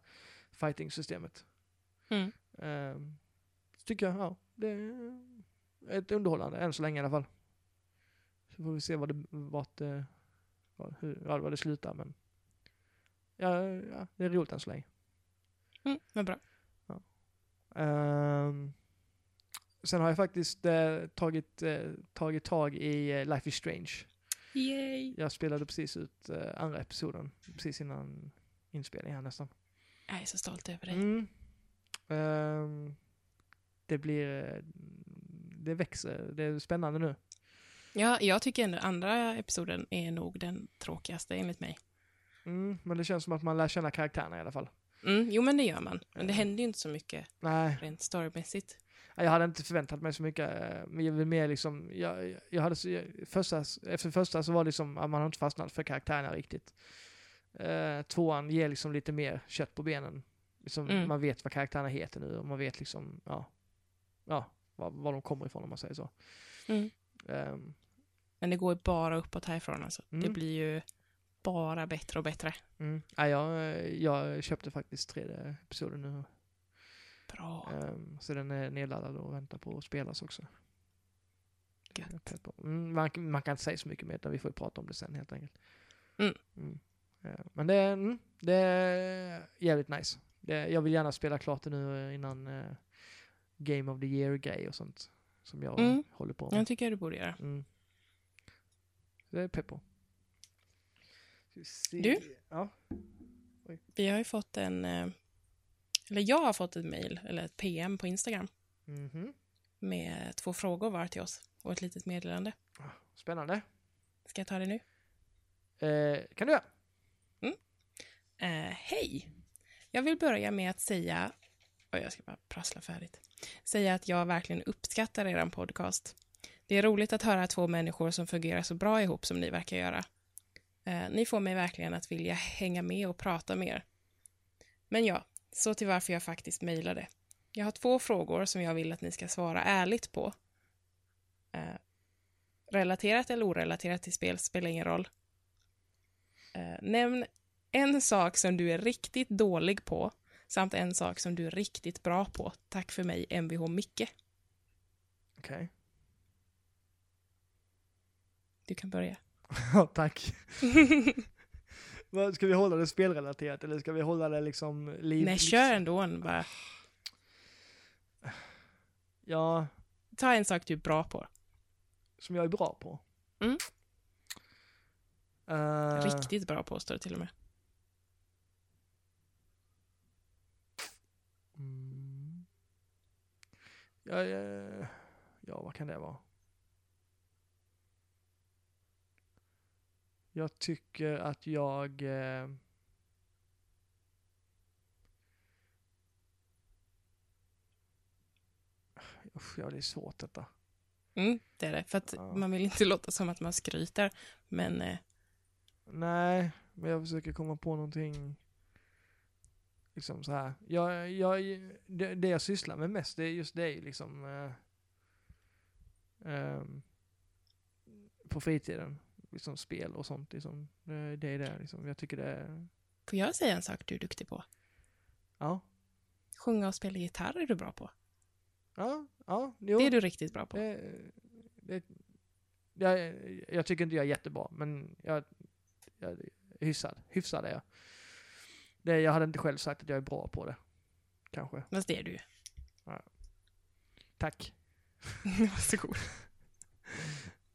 fighting-systemet. Mm. Så tycker jag, ja, det är ett underhållande, än så länge i alla fall. Så får vi se vad det, vart, eh, vad, hur, ja, vad det slutar men ja, ja, det är roligt än så länge. Mm, men bra. Ehm, sen har jag faktiskt eh, tagit, eh, tagit tag i eh, Life is Strange. Yay! Jag spelade precis ut eh, andra episoden, precis innan inspelning här nästan. Jag är så stolt över dig. Mm. Ehm, det blir, eh, det växer, det är spännande nu. Ja, jag tycker ändå andra episoden är nog den tråkigaste enligt mig. Mm, men det känns som att man lär känna karaktärerna i alla fall. Mm, jo, men det gör man. Men det händer ju inte så mycket Nej, rent storymässigt. Jag hade inte förväntat mig så mycket. eh, Men jag vill mer liksom, jag, jag hade första, efter första så var det liksom, att man har inte fastnat för karaktärerna riktigt. Uh, tvåan ger liksom lite mer kött på benen. Liksom, Mm. Man vet vad karaktärerna heter nu och man vet liksom, ja, ja var, var de kommer ifrån om man säger så. Mm. Ehm, Men det går ju bara uppåt härifrån alltså. Det Mm. blir ju bara bättre och bättre. mm. ja, jag, jag köpte faktiskt tredje episoden nu. Bra. Ehm, så den är nedladdad och väntar på att spelas också. Mm, man, man kan inte säga så mycket mer, utan vi får prata om det sen helt enkelt. Mm. Eh, Men det, är- mm, det är jävligt nice. Det, jag vill gärna spela klart det nu eh, innan eh, Game of the Year-grej och sånt. Som jag Mm. håller på med. Jag tycker du borde göra. Mm. Det är pepp på. Du? Ja. Vi har ju fått en... eh, Eller jag har fått ett mail, eller ett PM på Instagram Mhm. med två frågor var till oss och ett litet meddelande. Spännande. Ska jag ta det nu? Eh, kan du göra? Eh, Hej! Jag vill börja med att säga... Oj, jag ska bara prassla färdigt. Säga att jag verkligen uppskattar er podcast. Det är roligt att höra två människor som fungerar så bra ihop som ni verkar göra. Eh, ni får mig verkligen att vilja hänga med och prata mer. Men ja, så till varför jag faktiskt mejlade. Jag har två frågor som jag vill att ni ska svara ärligt på. Eh, relaterat eller orelaterat till spel spelar ingen roll. Eh, nämn en sak som du är riktigt dålig på samt en sak som du är riktigt bra på. Tack för mig, Mvh Micke. Okej. Du kan börja. Ja, tack. Ska vi hålla det spelrelaterat eller ska vi hålla det liksom liv? Nej, kör ändå. en Bara. Ja, Ta en sak du är bra på. som jag är bra på. Mm. Eh, Riktigt bra på, står det till och med. Mm. Ja, ja, ja, vad kan det vara? Jag tycker att jag... Eh, usch, ja, det är svårt detta. Mm, det är det. För att Ja. man vill inte låta som att man skryter. Men eh, Nej, men jag försöker komma på någonting. Liksom så här. Jag, jag, det, det jag sysslar med mest, det är just det liksom. Eh, ehm, på fritiden. Liksom spel och sånt. Liksom. Det, det är det liksom. Jag tycker det är, får jag säga en sak du är duktig på? ja. Sjunga och spela gitarr är du bra på. Ja, ja, jo. Det är du riktigt bra på. Det, det, jag, jag tycker inte jag är jättebra, men jag, jag hyfsad. Hyfsad är jag. Det, jag hade inte själv sagt att jag är bra på det. Kanske. Fast det är du ju. Tack. Varsågod.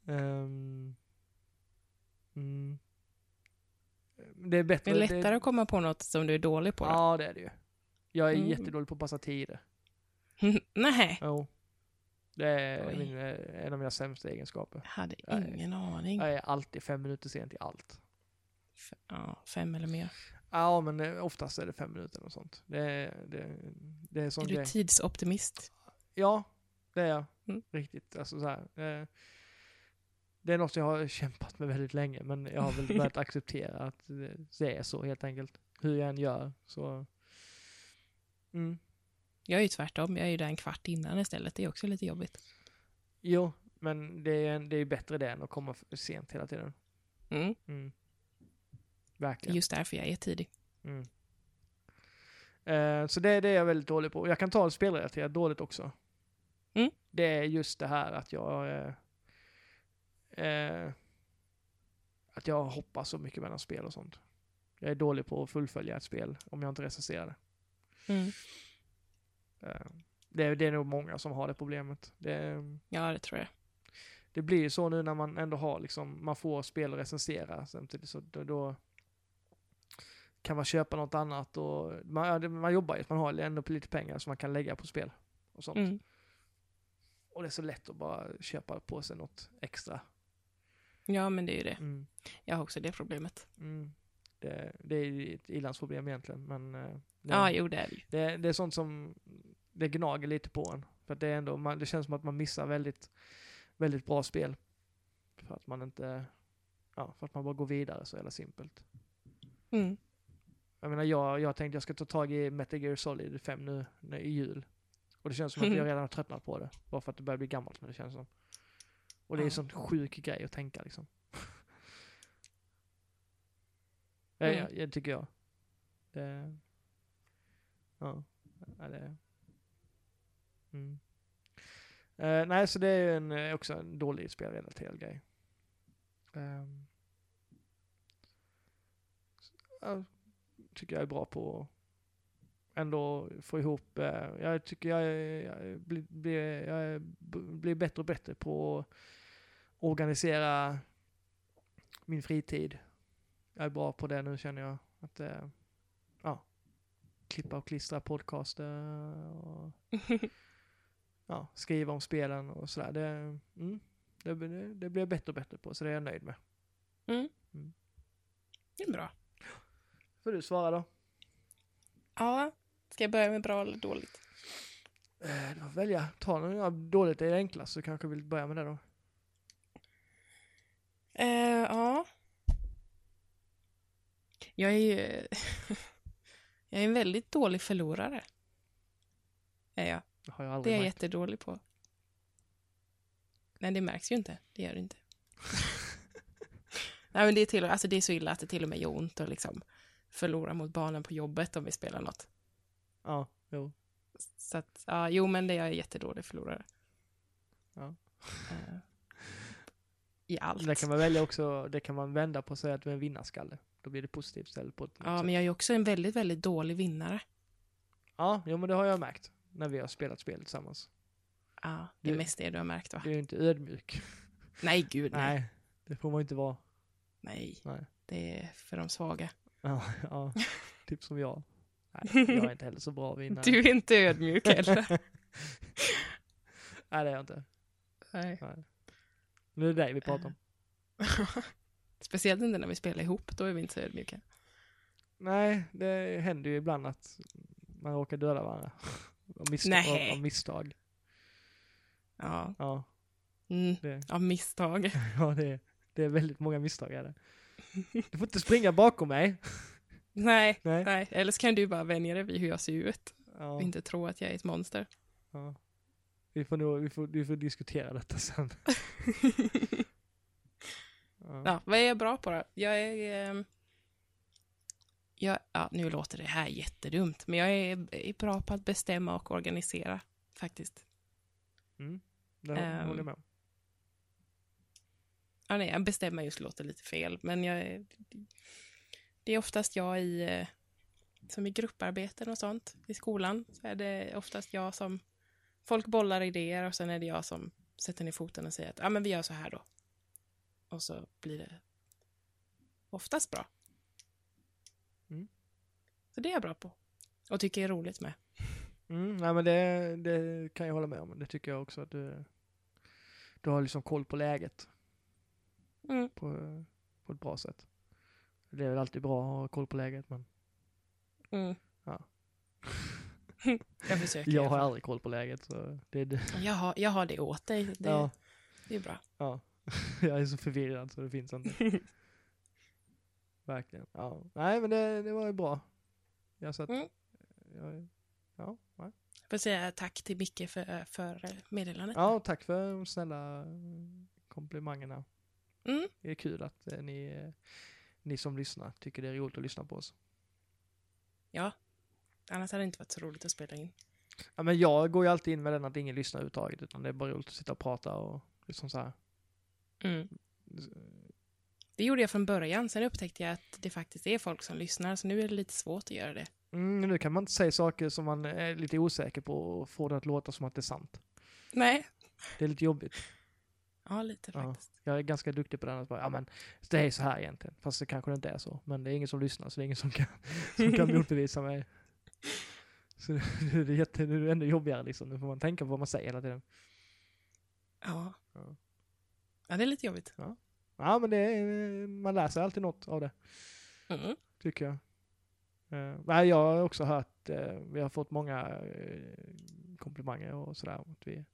Ehm, mm. Det är bättre. Det är lättare att komma på något som du är dålig på. Då. Ja, det är det ju. Jag är Mm. jättedålig på att passa tider. Nej, Jo. Det är Oj. min, eh, en av mina sämsta egenskaper. jag hade Nej. ingen aning. Jag är alltid fem minuter sen till allt. F- Ja, fem eller mer. Ja, men eh, oftast är det fem minuter och sånt. Det, är- det, det är sån Är du grej. tidsoptimist? Ja, det är jag. Mm. Riktigt. Alltså så här. Det är något jag har kämpat med väldigt länge, men jag har väl börjat acceptera att det- det är så helt enkelt. Hur jag än gör så... Mm. Jag är ju tvärtom. Jag är ju där en kvart innan istället. Det är också lite jobbigt. Jo, men det är, det är bättre det än att komma sent hela tiden. Mm. Mm. Det Verkligen. just därför jag är tidig. Mm. Eh, så det, det är jag väldigt dålig på. Jag kan ta det spelrelaterat dåligt också. Mm. Det är just det här att jag... Eh, eh, att jag hoppar så mycket mellan spel och sånt. Jag är dålig på att fullfölja ett spel om jag inte recenserar det. Mm. Eh, Det är, det är nog många som har det problemet. Det, Ja, det tror jag. det blir ju så nu när man ändå har liksom, man får spel att recensera samtidigt så då, då kan man köpa något annat och man, man jobbar ju, man har ändå lite pengar som man kan lägga på spel och sånt. Mm. Och det är så lätt att bara köpa på sig något extra. Ja, men det är ju det. Mm. Jag har också det problemet. Mm. Det, det är ju ett ilandsproblem egentligen men eh, det, Ja, jo, det är det det, det är sånt som det gnager lite på en. För att det är ändå, man, det känns som att man missar väldigt, väldigt bra spel. För att man inte, ja, för att man bara går vidare så jävla simpelt. Mm. Jag menar jag, jag tänkte jag ska ta tag i Metal Gear Solid 5 nu, nu i jul. Och det känns som att jag redan har tröttnat på det. Bara för att det börjar bli gammalt men det känns som. Och det är en Ja. sån sjuk grej att tänka liksom. ja, Mm. ja, det tycker jag. Det, ja, ja det, mm. Eh, nej, så det är ju en, eh, också en dålig spelrelaterad grej. Um, jag tycker jag är bra på att ändå få ihop, eh, jag tycker jag, jag, blir, blir, jag blir bättre och bättre på att organisera min fritid. Jag är bra på det nu känner jag. Att, eh, ja, klippa och klistra podcaster och ja, skriva om spelen och sådär. Det, mm, det, det, det blir jag bättre och bättre på, så det är jag nöjd med. Mm. Mm. Det är bra. Får du svara då? Ja, ska jag börja med bra eller dåligt? Eh, välja. Ta något ja, dåligt är det enklast, så kanske vill börja med det då. Eh, ja. Jag är ju... jag är en väldigt dålig förlorare. Är jag. Det har jag Det är jag märkt. jättedålig på. Nej, det märks ju inte. Det gör det inte. Nej, men det är, till, alltså det är så illa att det till och med gör ont att liksom förlora mot barnen på jobbet om vi spelar något. Ja, jo. Så att, ja, jo, men det är jag jättedålig förlorare. Ja. Eh, I allt. Det kan man välja också, det kan man vända på och säga att du är en vinnarskalle. Då blir det positivt istället på ett Ja, sätt. men jag är också en väldigt, väldigt dålig vinnare. Ja, jo, men det har jag märkt. När vi har spelat spel tillsammans. Ja, det är mest det du har märkt, va? Du är inte ödmjuk. Nej, gud, nej. Nej, det får man inte vara. Nej, Nej. det är för de svaga. Ja, ja. typ som jag. Nej, jag är inte heller så bra vinnare. Du är inte ödmjuk heller. Nej, det är jag inte. Nej. Nej. Nu är det dig vi pratar om. Speciellt inte när vi spelar ihop, då är vi inte så ödmjuka. Nej, det händer ju ibland att man råkar döda varandra. Av misstag. Av misstag. Ja, Ja, mm. det, av misstag. ja det, det är väldigt många misstag är det. Du får inte springa bakom mig. Nej, Nej. nej. Eller så kan du bara vänja dig vid hur jag ser ut Ja, och inte tro att jag är ett monster. ja. Vi, får nog, vi, får, vi får diskutera detta sen. Ja. Ja, vad är jag bra på då? Jag är... ehm, jag, ja, nu låter det här jättedumt, men jag är, är bra på att bestämma och organisera, faktiskt. Mm. Det Ehm. håller jag med om. Ja, nej, jag bestämmer just låter lite fel, men jag är, det är oftast jag i, eh, som i grupparbeten och sånt i skolan, så är det oftast jag som, folk bollar idéer och sen är det jag som sätter ner foten och säger att ja, men vi gör så här då. Och så blir det oftast bra. Mm. Så det är jag bra på. Och tycker är roligt med. Mm, nej men det, det kan jag hålla med om. Det tycker jag också att du, du har liksom koll på läget Mm. på, på ett bra sätt. Det är väl alltid bra att ha koll på läget men Mm. Ja. jag försöker. jag har aldrig koll på läget så det är det. jag, har, jag har det åt dig. Det, Ja, det är bra. ja. jag är så förvirrad så det finns inte. Verkligen. Ja. Nej men det, det var ju bra. Jag satt, Mm. jag, ja, nej. får säga tack till Micke för, för meddelandet. ja, tack för de snälla komplimangerna. Mm. Det är kul att eh, ni, eh, ni som lyssnar tycker det är roligt att lyssna på oss. Ja. Annars hade det inte varit så roligt att spela in. Ja, men jag går ju alltid in med den att ingen lyssnar överhuvudtaget utan det är bara roligt att sitta och prata och liksom så här. Mm. Det gjorde jag från början, sen upptäckte jag att det faktiskt är folk som lyssnar, så nu är det lite svårt att göra det. Mm, nu kan man inte säga saker som man är lite osäker på och få det att låta som att det är sant. Nej. Det är lite jobbigt. Ja, lite Ja. faktiskt. Jag är ganska duktig på den. Att bara, ja, men det är så här egentligen. Fast det kanske inte är så. Men det är ingen som lyssnar så det är ingen som kan, som kan motbevisa mig. Så det är, jätte, det är ännu jobbigare liksom. Nu får man tänka på vad man säger hela tiden. Ja. Ja. Ja, det är lite jobbigt. Ja men det är, man lär sig alltid något av det. Mm. Tycker jag. Uh, jag har också hört, eh, vi har fått många eh, komplimanger och sådär. Att vi,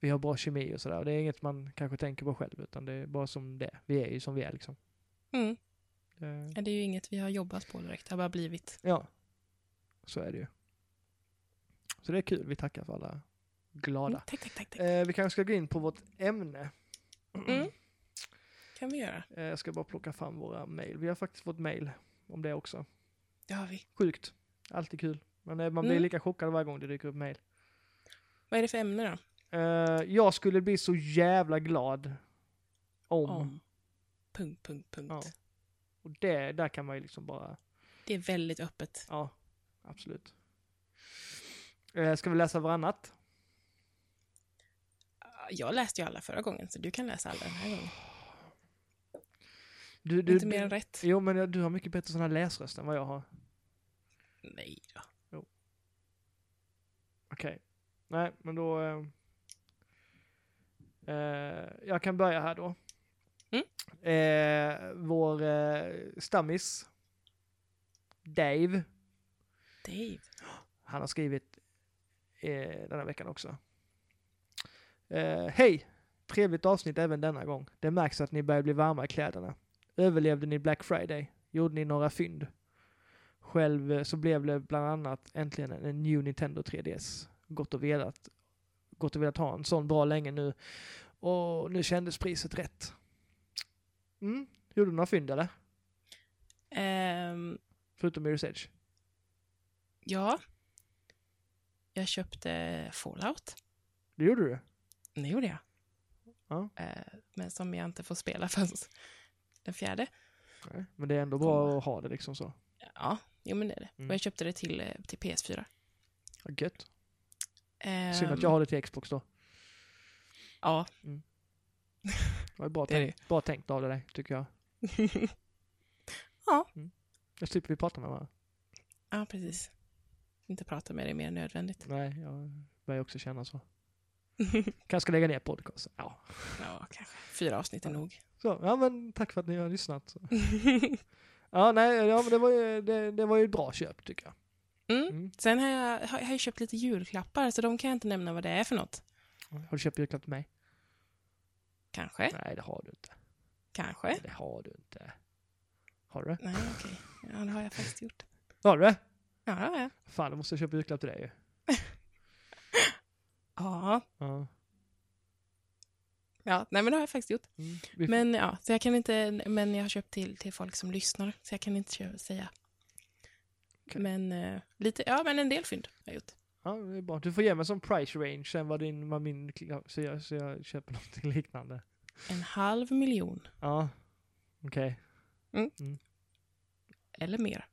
vi har bra kemi och sådär. Det är inget man kanske tänker på själv utan det är bara som det. Vi är ju som vi är liksom. Mm. Ja, Det är ju inget vi har jobbat på direkt, det har bara blivit. Ja, så är det ju. Så det är kul, vi tackar för alla glada. Mm. Tack, tack, tack. Eh, vi kanske ska gå in på vårt ämne. Mm. kan vi göra. Eh, jag ska bara plocka fram våra mail. Vi har faktiskt fått mail om det också. Det har vi. Sjukt, alltid kul. Men eh, man blir Mm. lika chockad varje gång det dyker upp mail. Vad är det för ämne då? Eh, jag skulle bli så jävla glad om. Om. Punkt, punkt, punkt. Ja. Och det, där kan man ju liksom bara, Det är väldigt öppet. ja, absolut. Eh, ska vi läsa varannat? Jag läste ju alla förra gången, så du kan läsa alla den här gången. Du, du, Inte mer än rätt. Jo, men du har mycket bättre sån här läsröst än vad jag har. Nej då. Okej. Nej, men då... Eh, eh, jag kan börja här då. Mm. Eh, vår eh, stammis, Dave, Dave. han har skrivit eh, den här veckan också. Eh, Hej! Trevligt avsnitt även denna gång. Det märks att ni börjar bli varma i kläderna. Överlevde ni Black Friday? Gjorde ni några fynd? Själv eh, så blev det bland annat äntligen en New Nintendo 3DS. Gått och velat, gått och velat ha en sån bra länge nu. Och nu kändes priset rätt. Mm, gjorde du några fynd eller? Ehm, Förutom Mirror's Edge? Ja. Jag köpte Fallout. Det gjorde du? Det gjorde jag. Ja. Eh, men som jag inte får spela förrän den fjärde. Nej, men det är ändå bra att ha det liksom så. Ja, jo men det är det. Mm. Och jag köpte det till, eh, till PS4. Ja, Gött. Ehm, Synd att jag har det till Xbox då. Ja, Det var bra, Det tänkt, bra tänkt av dig, tycker jag. Ja. Mm. Jag slipper vi prata med varandra. ja, precis. Inte prata med dig mer än nödvändigt. Nej, jag börjar också känna så. Kanske ska lägga ner podcasten. Ja. ja, kanske. Fyra avsnitt är nog. Så, ja men tack för att ni har lyssnat. Ja, nej, ja, men det var ju, det, det var ju ett bra köp tycker jag. Mm. Mm. Sen har jag, har, har jag köpt lite julklappar, så de kan jag inte nämna vad det är för något. Har du köpt julklapp till mig? Kanske, Nej, det har du inte. kanske. Nej, det har du inte. Har du? Nej, okej. Ja, det har jag faktiskt gjort. Har du det? Ja, det har jag. Fan, då måste jag köpa julklapp till dig ju. Ja, Ja. ja, nej men det har jag faktiskt gjort. Mm. Vi, Men ja, så jag kan inte, men jag har köpt till, till folk som lyssnar, så jag kan inte säga. Okej. Men eh, lite, ja men en del fynd har jag gjort. Ja, det är bra. Du får ge mig som price range sen vad din, vad min, så jag, så jag köper någonting liknande. En halv miljon, Ja, okej. eller mer.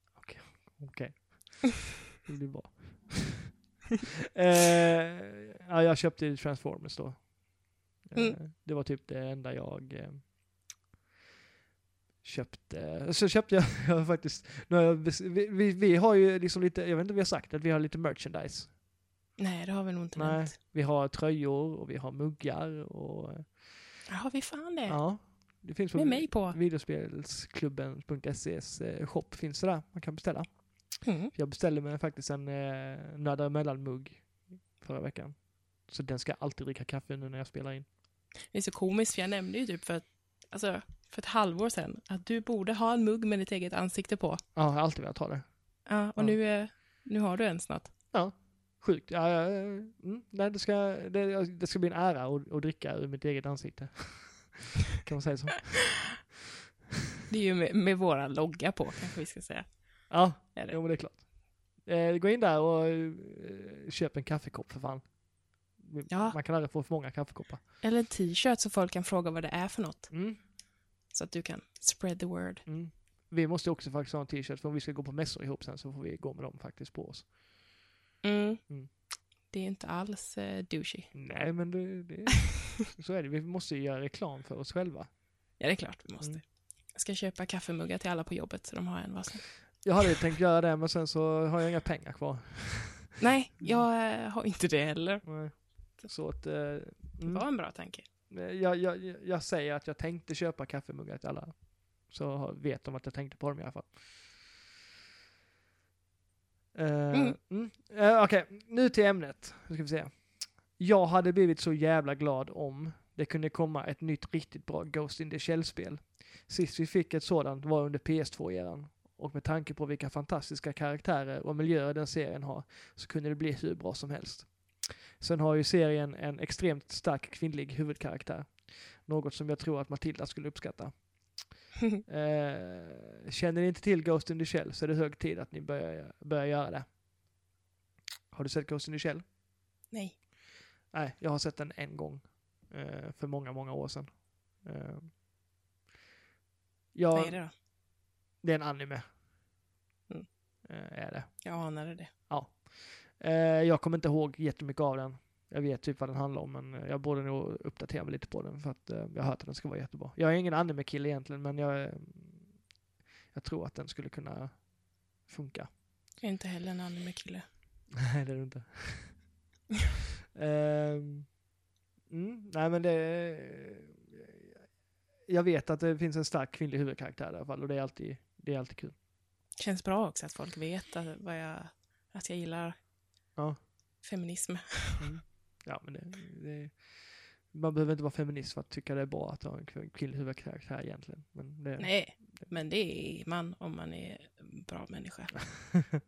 Okej. Det blir bra. eh, ja, jag köpte Transformers då. Eh, Mm. Det var typ det enda jag eh, köpte. Så köpte jag, jag faktiskt, nu har jag, vi, vi, vi har ju liksom lite, jag vet inte om vi har sagt att vi har lite merchandise. Nej, det har vi nog inte Nej, nämnt. vi har tröjor och vi har muggar och Ja, har vi fan det? ja. Det finns på Med mig på. videospelsklubben.ses eh, shop finns det där man kan beställa. Mm. Jag beställde mig faktiskt en eh, nördar emellan-mugg förra veckan. Så den ska jag alltid dricka kaffe nu när jag spelar in. Det är så komiskt, för jag nämnde ju typ för, alltså, för ett halvår sedan att du borde ha en mugg med ditt eget ansikte på. Ja, jag har alltid velat ha det. Ja, och Ja. Nu, eh, nu har du en snart. Sjukt. Ja, ja, ja, mm, nej, det, ska, det, det ska bli en ära att, att dricka ur mitt eget ansikte. kan man säga så? Det är ju med, med våra logga på, kanske vi ska säga. Ja, det? jo, men det är klart. Eh, gå in där och eh, köp en kaffekopp för fan. Ja. Man kan aldrig få för många kaffekoppar. Eller en t-shirt så folk kan fråga vad det är för något. Mm. Så att du kan spread the word. Mm. Vi måste också faktiskt ha en t-shirt för om vi ska gå på mässor ihop sen så får vi gå med dem faktiskt på oss. Mm. Mm. Det är inte alls eh, douchey. Nej men det, det så är det. Vi måste ju göra reklam för oss själva. Ja, det är klart vi måste. Mm. Jag ska köpa kaffemuggar till alla på jobbet så de har en varsin. Jag hade tänkt göra det men sen så har jag inga pengar kvar. Nej, jag eh, har inte det heller. Nej. Så att... Eh, Det mm. var en bra tanke. jag, jag, jag säger att jag tänkte köpa kaffemuggar till alla. Så vet de att jag tänkte på dem i alla fall. Uh, Mm. mm. Eh, Okej, nu till ämnet. Nu ska vi se. Jag hade blivit så jävla glad om det kunde komma ett nytt riktigt bra Ghost in the Shell-spel. Sist vi fick ett sådant var under PS2-eran. Och med tanke på vilka fantastiska karaktärer och miljöer den serien har så kunde det bli hur bra som helst. Sen har ju serien en extremt stark kvinnlig huvudkaraktär. Något som jag tror att Matilda skulle uppskatta. Eh, känner ni inte till Ghost in the Shell så är det hög tid att ni börjar, börjar göra det. Har du sett Ghost in the Shell? Nej. Nej, jag har sett den en gång. Eh, för många, många år sedan. Eh, jag, Vad är det då? Det är en anime. Mm. Eh, är det. Jag anade det. Eh, jag kommer inte ihåg jättemycket av den. Jag vet typ vad den handlar om, men jag borde nog uppdatera mig lite på den för att eh, jag har hört att den ska vara jättebra. Jag är ingen anime-kille egentligen, men jag, jag tror att den skulle kunna funka. Jag är inte heller en anime-kille. Nej, det är du inte. Ehm, mm, nej, men det... Jag vet att det finns en stark kvinnlig huvudkaraktär i alla fall och det är alltid, det är alltid kul. Känns bra också att folk vet att, vad jag, att jag gillar Ja. feminism. Mm. Ja, men det, det, man behöver inte vara feminist för att tycka det är bra att ha en kvin- kvinnlig huvudkaraktär egentligen. Men det, Nej, men det är man om man är en bra människa.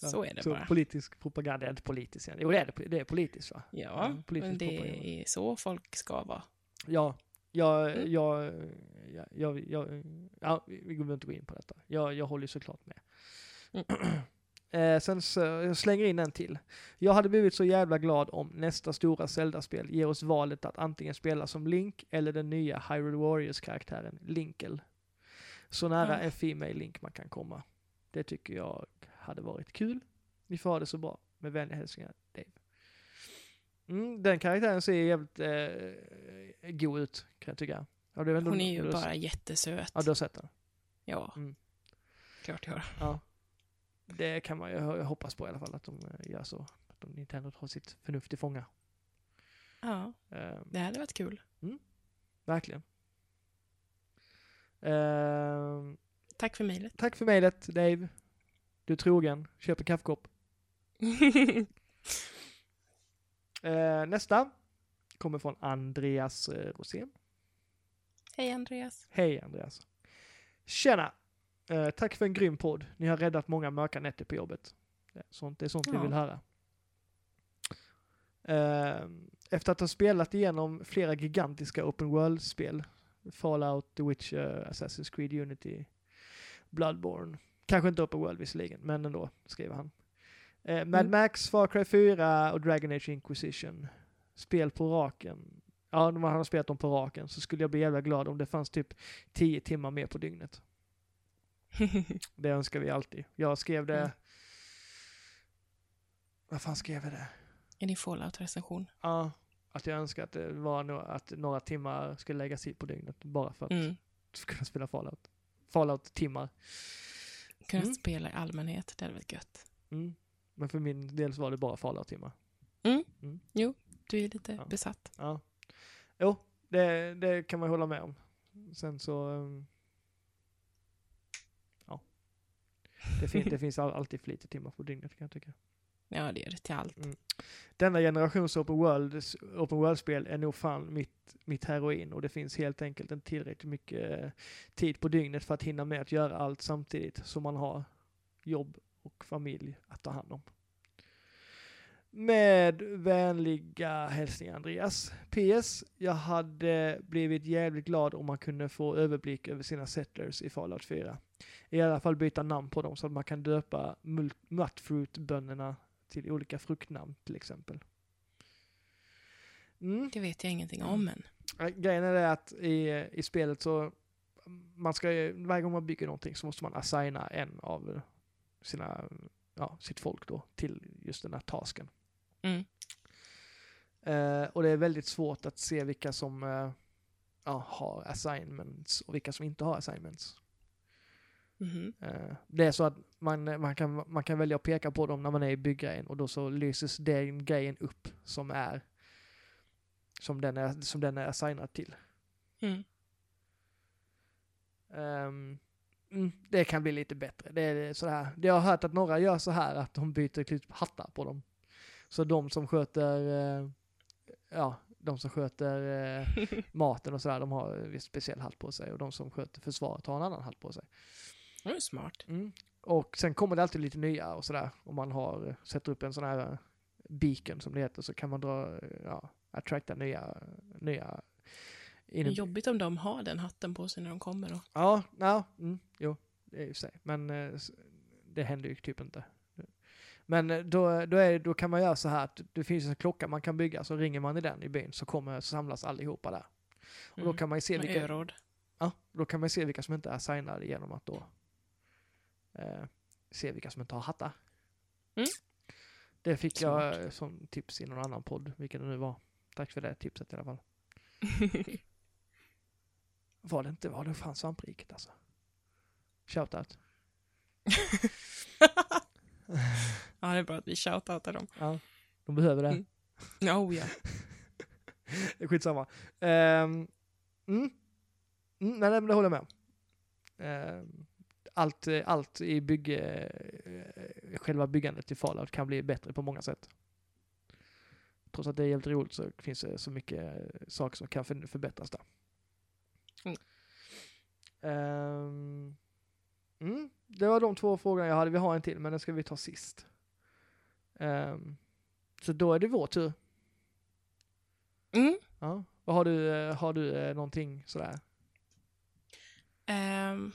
Ja, Så är det så bara. Politisk propaganda är inte politiskt. Jo, det är, det, det är politiskt va? Ja, Ja, politisk men det propaganda. är så folk ska vara. Ja, jag, Mm. jag, jag, jag, jag, ja, vi behöver inte gå in på detta. Jag, jag håller ju såklart med. eh, sen så, jag slänger in en till. Jag hade blivit så jävla glad om nästa stora Zelda-spel ger oss valet att antingen spela som Link eller den nya Hyrule Warriors-karaktären Linkel. Så nära Ja. en Female Link man kan komma. Det tycker jag hade varit kul. Ni får ha det så bra. Med vänliga hälsningar, Dave. Mm, den karaktären ser jävligt eh, god ut, kan jag tycka. Ja, det inte Hon är ju har bara sett- jättesöt. Ja, du har sett den? Ja, Mm. klart jag har. Ja. Det kan man ju ho- hoppas på i alla fall, att de eh, gör så. Att de Nintendo tar sitt förnuft i fånga. Ja, Eh, det hade varit kul. verkligen. Eh, Tack för mejlet. tack för mejlet, Dave. Du är trogen. Köp en kaffekopp. Eh, nästa kommer från Andreas eh, Rosén. Hej Andreas. Hej Andreas. Tjena! Eh, tack för en grym podd. Ni har räddat många mörka nätter på jobbet. Det är sånt, det är sånt vi Ja. vill höra. Efter att ha spelat igenom flera gigantiska open world-spel, Fallout, The Witcher, Assassin's Creed Unity, Bloodborne, kanske inte open world visserligen, men ändå, skriver han. Eh, Mad Mm. Max, Far Cry 4 och Dragon Age Inquisition. Spel på raken. Ja, om man har spelat dem på raken så skulle jag bli jävla glad om det fanns typ 10 timmar mer på dygnet. Det önskar vi alltid. Jag skrev det... Mm. Vad fan skrev jag det? I din Fallout-recension. Ja, att jag önskar att det var no att några timmar skulle läggas i på dygnet bara för att Mm. kunna spela Fallout. Fallout-timmar. Kunna Mm. spela i allmänhet, det hade varit gött. Mm. Men för min del så var det bara Fallout-timmar. Du är lite Ja. besatt. Ja. Jo, det, det kan man hålla med om. Sen så... um, Ja. Det, fin det finns all alltid för lite timmar på dygnet kan jag tycka. Ja, det är det till allt. Mm. Denna generations open world, open world-spel är nog fan mitt, mitt heroin och det finns helt enkelt inte tillräckligt mycket eh, tid på dygnet för att hinna med att göra allt samtidigt som man har jobb och familj att ta hand om. Med vänliga hälsningar Andreas. PS. Jag hade blivit jävligt glad om man kunde få överblick över sina settlers i Fallout 4. I alla fall byta namn på dem så att man kan döpa mutfruit-bönderna till olika fruktnamn till exempel. Mm. Det vet jag ingenting om än. Grejen är att i, i spelet så man ska, varje gång man bygger någonting så måste man assigna en av sina, ja, sitt folk då till just den här tasken. Mm. Eh, och det är väldigt svårt att se vilka som eh, ja, har assignments och vilka som inte har assignments. Mhm. Eh, det är så att man, man, kan, man kan välja att peka på dem när man är i bygggrejen och då så lyses den grejen upp som är som den är, som den är assignad till. Mm. Ehm, mm, det kan bli lite bättre. Det är sådär. Jag har hört att några gör så här att de byter typ hattar på dem. Så de som sköter, eh, ja, de som sköter eh, maten och sådär, de har en viss speciell hatt på sig och de som sköter försvaret har en annan hatt på sig. Det är smart. Mm. Och sen kommer det alltid lite nya och sådär. Om man har, sätter upp en sån här eh, beacon som det heter så kan man dra, eh, ja, attracta nya, nya Det är jobbigt om de har den hatten på sig när de kommer då. Ja, ja, mm, jo, det är ju sig. Men eh, det händer ju typ inte. Men eh, då, då, är, då kan man göra så här att det finns en klocka man kan bygga, så ringer man i den i byn så kommer så samlas allihopa där. Och då Mm. kan man ju se Med vilka, öråd. ja, då kan man se vilka som inte är signade genom att då eh, se vilka som inte har hattar. Mm. Det fick jag Smart. eh, som tips i någon annan podd, vilken det nu var. Tack för det tipset i alla fall. Var det inte, var det fan svampriket alltså? Shoutout. ja, det är bra att vi shoutoutar dem. Ja, de behöver det. Mm. Oh, ja. Skitsamma. Um, mm. Mm, nej, men det håller jag med om. Ehm, allt, allt i bygge, eh, själva byggandet i Fallout kan bli bättre på många sätt. Trots att det är jävligt roligt så finns det så mycket saker som kan för, förbättras där. Mm. Ehm, mm, det var de två frågorna jag hade. Vi har en till, men den ska vi ta sist. Ehm, så då är det vår tur. Mm. Ja. Vad har du, eh, har du eh, någonting sådär? Ehm.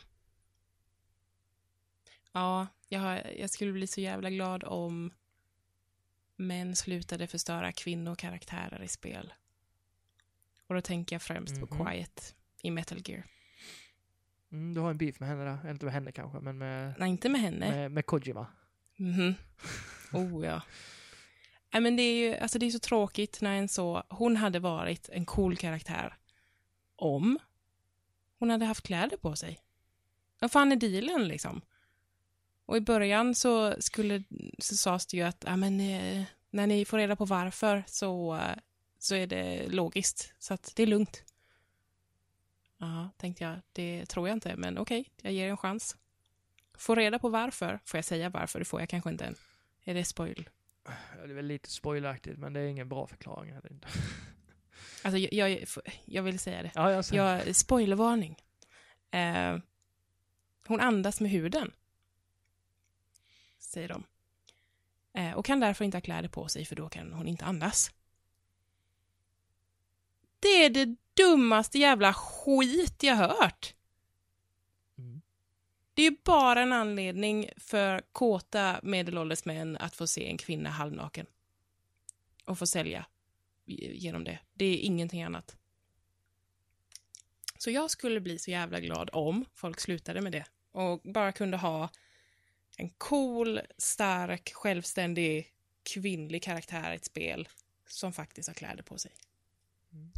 ja, jag, har, jag skulle bli så jävla glad om män slutade förstöra kvinnokaraktärer i spel. Och då tänker jag främst på Mhm. Quiet i Metal Gear. Mm, du har en beef med henne där. Inte med henne kanske, men med, Nej, inte med henne. med, med Kojima. Mhm. Oh ja. Nej, men det är ju alltså det är så tråkigt när en så, hon hade varit en cool karaktär om hon hade haft kläder på sig. Vad fan är dealen liksom? Och i början så skulle, så sades det ju att, ja men eh, när ni får reda på varför så, eh, så är det logiskt, så att det är lugnt. Ja, tänkte jag, det tror jag inte, men okej, jag ger en chans. Få reda på varför, får jag säga varför? Det får jag kanske inte än. Är det spoil? Det är väl lite spoileraktigt, men det är ingen bra förklaring. Inte. Alltså, jag, jag, jag vill säga det. Ja, jag ser. Jag, spoilervarning. Eh, hon andas med huden. Säger de. Eh, och kan därför inte ha kläder på sig, för då kan hon inte andas. Det är det dummaste jävla skit jag hört. Mm. Det är bara en anledning för kåta medelålders män att få se en kvinna halvnaken. Och få sälja genom det. Det är ingenting annat. Så jag skulle bli så jävla glad om folk slutade med det och bara kunde ha en cool, stark, självständig kvinnlig karaktär i ett spel som faktiskt har kläder på sig.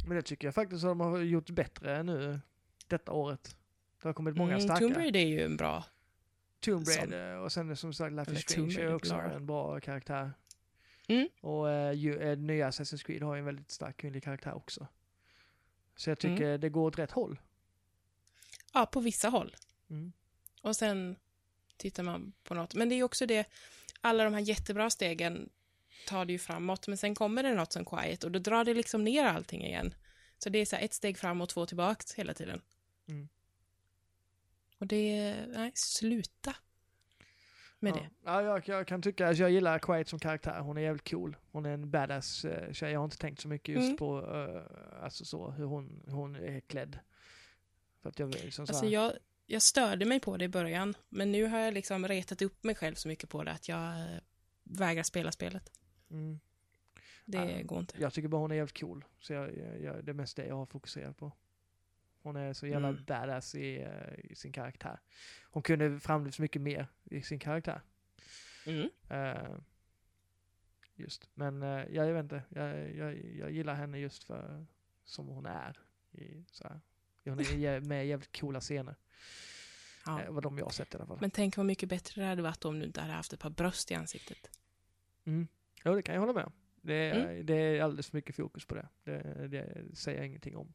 Men det tycker jag faktiskt att de har gjort bättre nu detta året. Det har kommit många Mm, starka. Tomb Raider är ju en bra. Tomb Som- Raider och sen som sagt Life is Strange är också en bra karaktär. Mm. Och eh, ju, eh, nya Assassin's Creed har ju en väldigt stark kvinnlig karaktär också. Så jag Mm. tycker det går åt rätt håll. Ja, på vissa håll. Mm. Och sen tittar man på något. Men det är ju också det, alla de här jättebra stegen tar det ju framåt, men sen kommer det något som quiet och då drar det liksom ner allting igen. Så det är så ett steg fram och två tillbaks hela tiden. Mm. Och det, nej, sluta med ja. det. Ja, jag, jag kan tycka, alltså jag gillar Quiet som karaktär. Hon är jävligt cool. Hon är en badass eh, tjej. Jag har inte tänkt så mycket just Mm. på eh, alltså så, hur hon, hon är klädd. För att jag liksom så Alltså jag, jag störde mig på det i början, men nu har jag liksom retat upp mig själv så mycket på det att jag eh, vägrar spela spelet. Mm. Det Ja. går inte. Jag tycker bara hon är jävligt cool. Så jag, jag, jag, det är mest det jag har fokuserat på. Hon är så jävla Mm. badass i, eh, i sin karaktär. Hon kunde framlyft mycket mer i sin karaktär. Mm. Eh, just, men uh, jag, jag vet inte, jag, jag, jag gillar henne just för som hon är. I, så här. Hon är med i jävligt coola scener. Ja. Eh, vad de jag har sett i alla fall. Men tänk vad mycket bättre det hade varit om du inte hade haft ett par bröst i ansiktet. Mm. Jo, det kan jag hålla med om. Det är, Mm. det är alldeles för mycket fokus på det. Det, det säger jag ingenting om.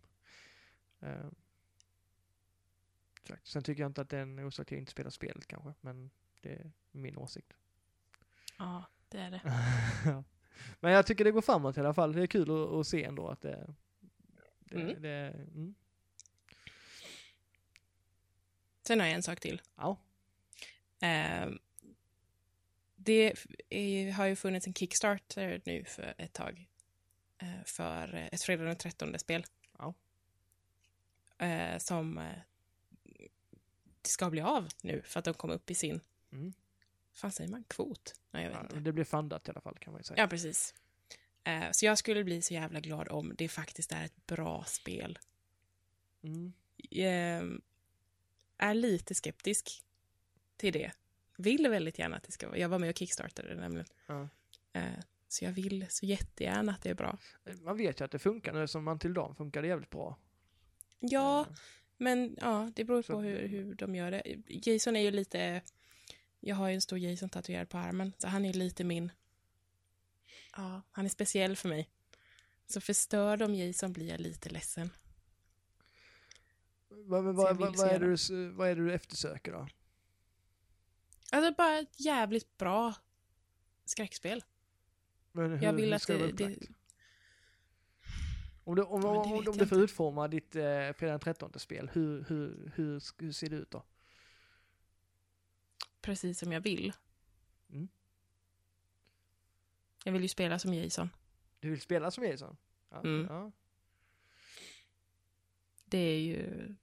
Uh, exakt. Sen tycker jag inte att det är en orsak till att inte spela spelet kanske, men det är min åsikt. Ja, det är det. Men jag tycker det går framåt i alla fall. Det är kul att, att se ändå att det... det, Mm. det mm. Sen har jag en sak till. Ja. Eh, det är, har ju funnits en Kickstarter nu för ett tag. Eh, för ett fredag den 13 spel. Ja. Eh, som eh, ska bli av nu för att de kom upp i sin, Mm. vad säger man, kvot? Nej, jag vet ja. inte. Det blir fundat i alla fall kan man ju säga. Ja, precis. Eh, så jag skulle bli så jävla glad om det faktiskt är ett bra spel. Mm. eh, är lite skeptisk till det. Vill väldigt gärna att det ska vara. Jag var med och kickstartade det nämligen. Ja. Eh, så jag vill så jättegärna att det är bra. Man vet ju att det funkar nu som Until Dawn funkar det jävligt bra. Ja, Eh, men ja, det beror Så- på hur, hur de gör det. Jason är ju lite... Jag har ju en stor Jason tatuerad på armen, så han är lite min... Ja, han är speciell för mig. Så förstör de Jason blir jag lite ledsen. Vad, vad, vad, vad, är det. du, vad är det du eftersöker då? Alltså bara ett jävligt bra skräckspel. Men hur, Jag vill hur att ska det- vara det- upplagt? Om du, om, Ja, det om, om du får inte. utforma ditt eh, fredag 13 spel, hur, hur, hur, hur ser det ut då? Precis som jag vill. Mm. Jag vill ju spela som Jason. Du vill spela som Jason? Ja, Mm. ja. Det är ju...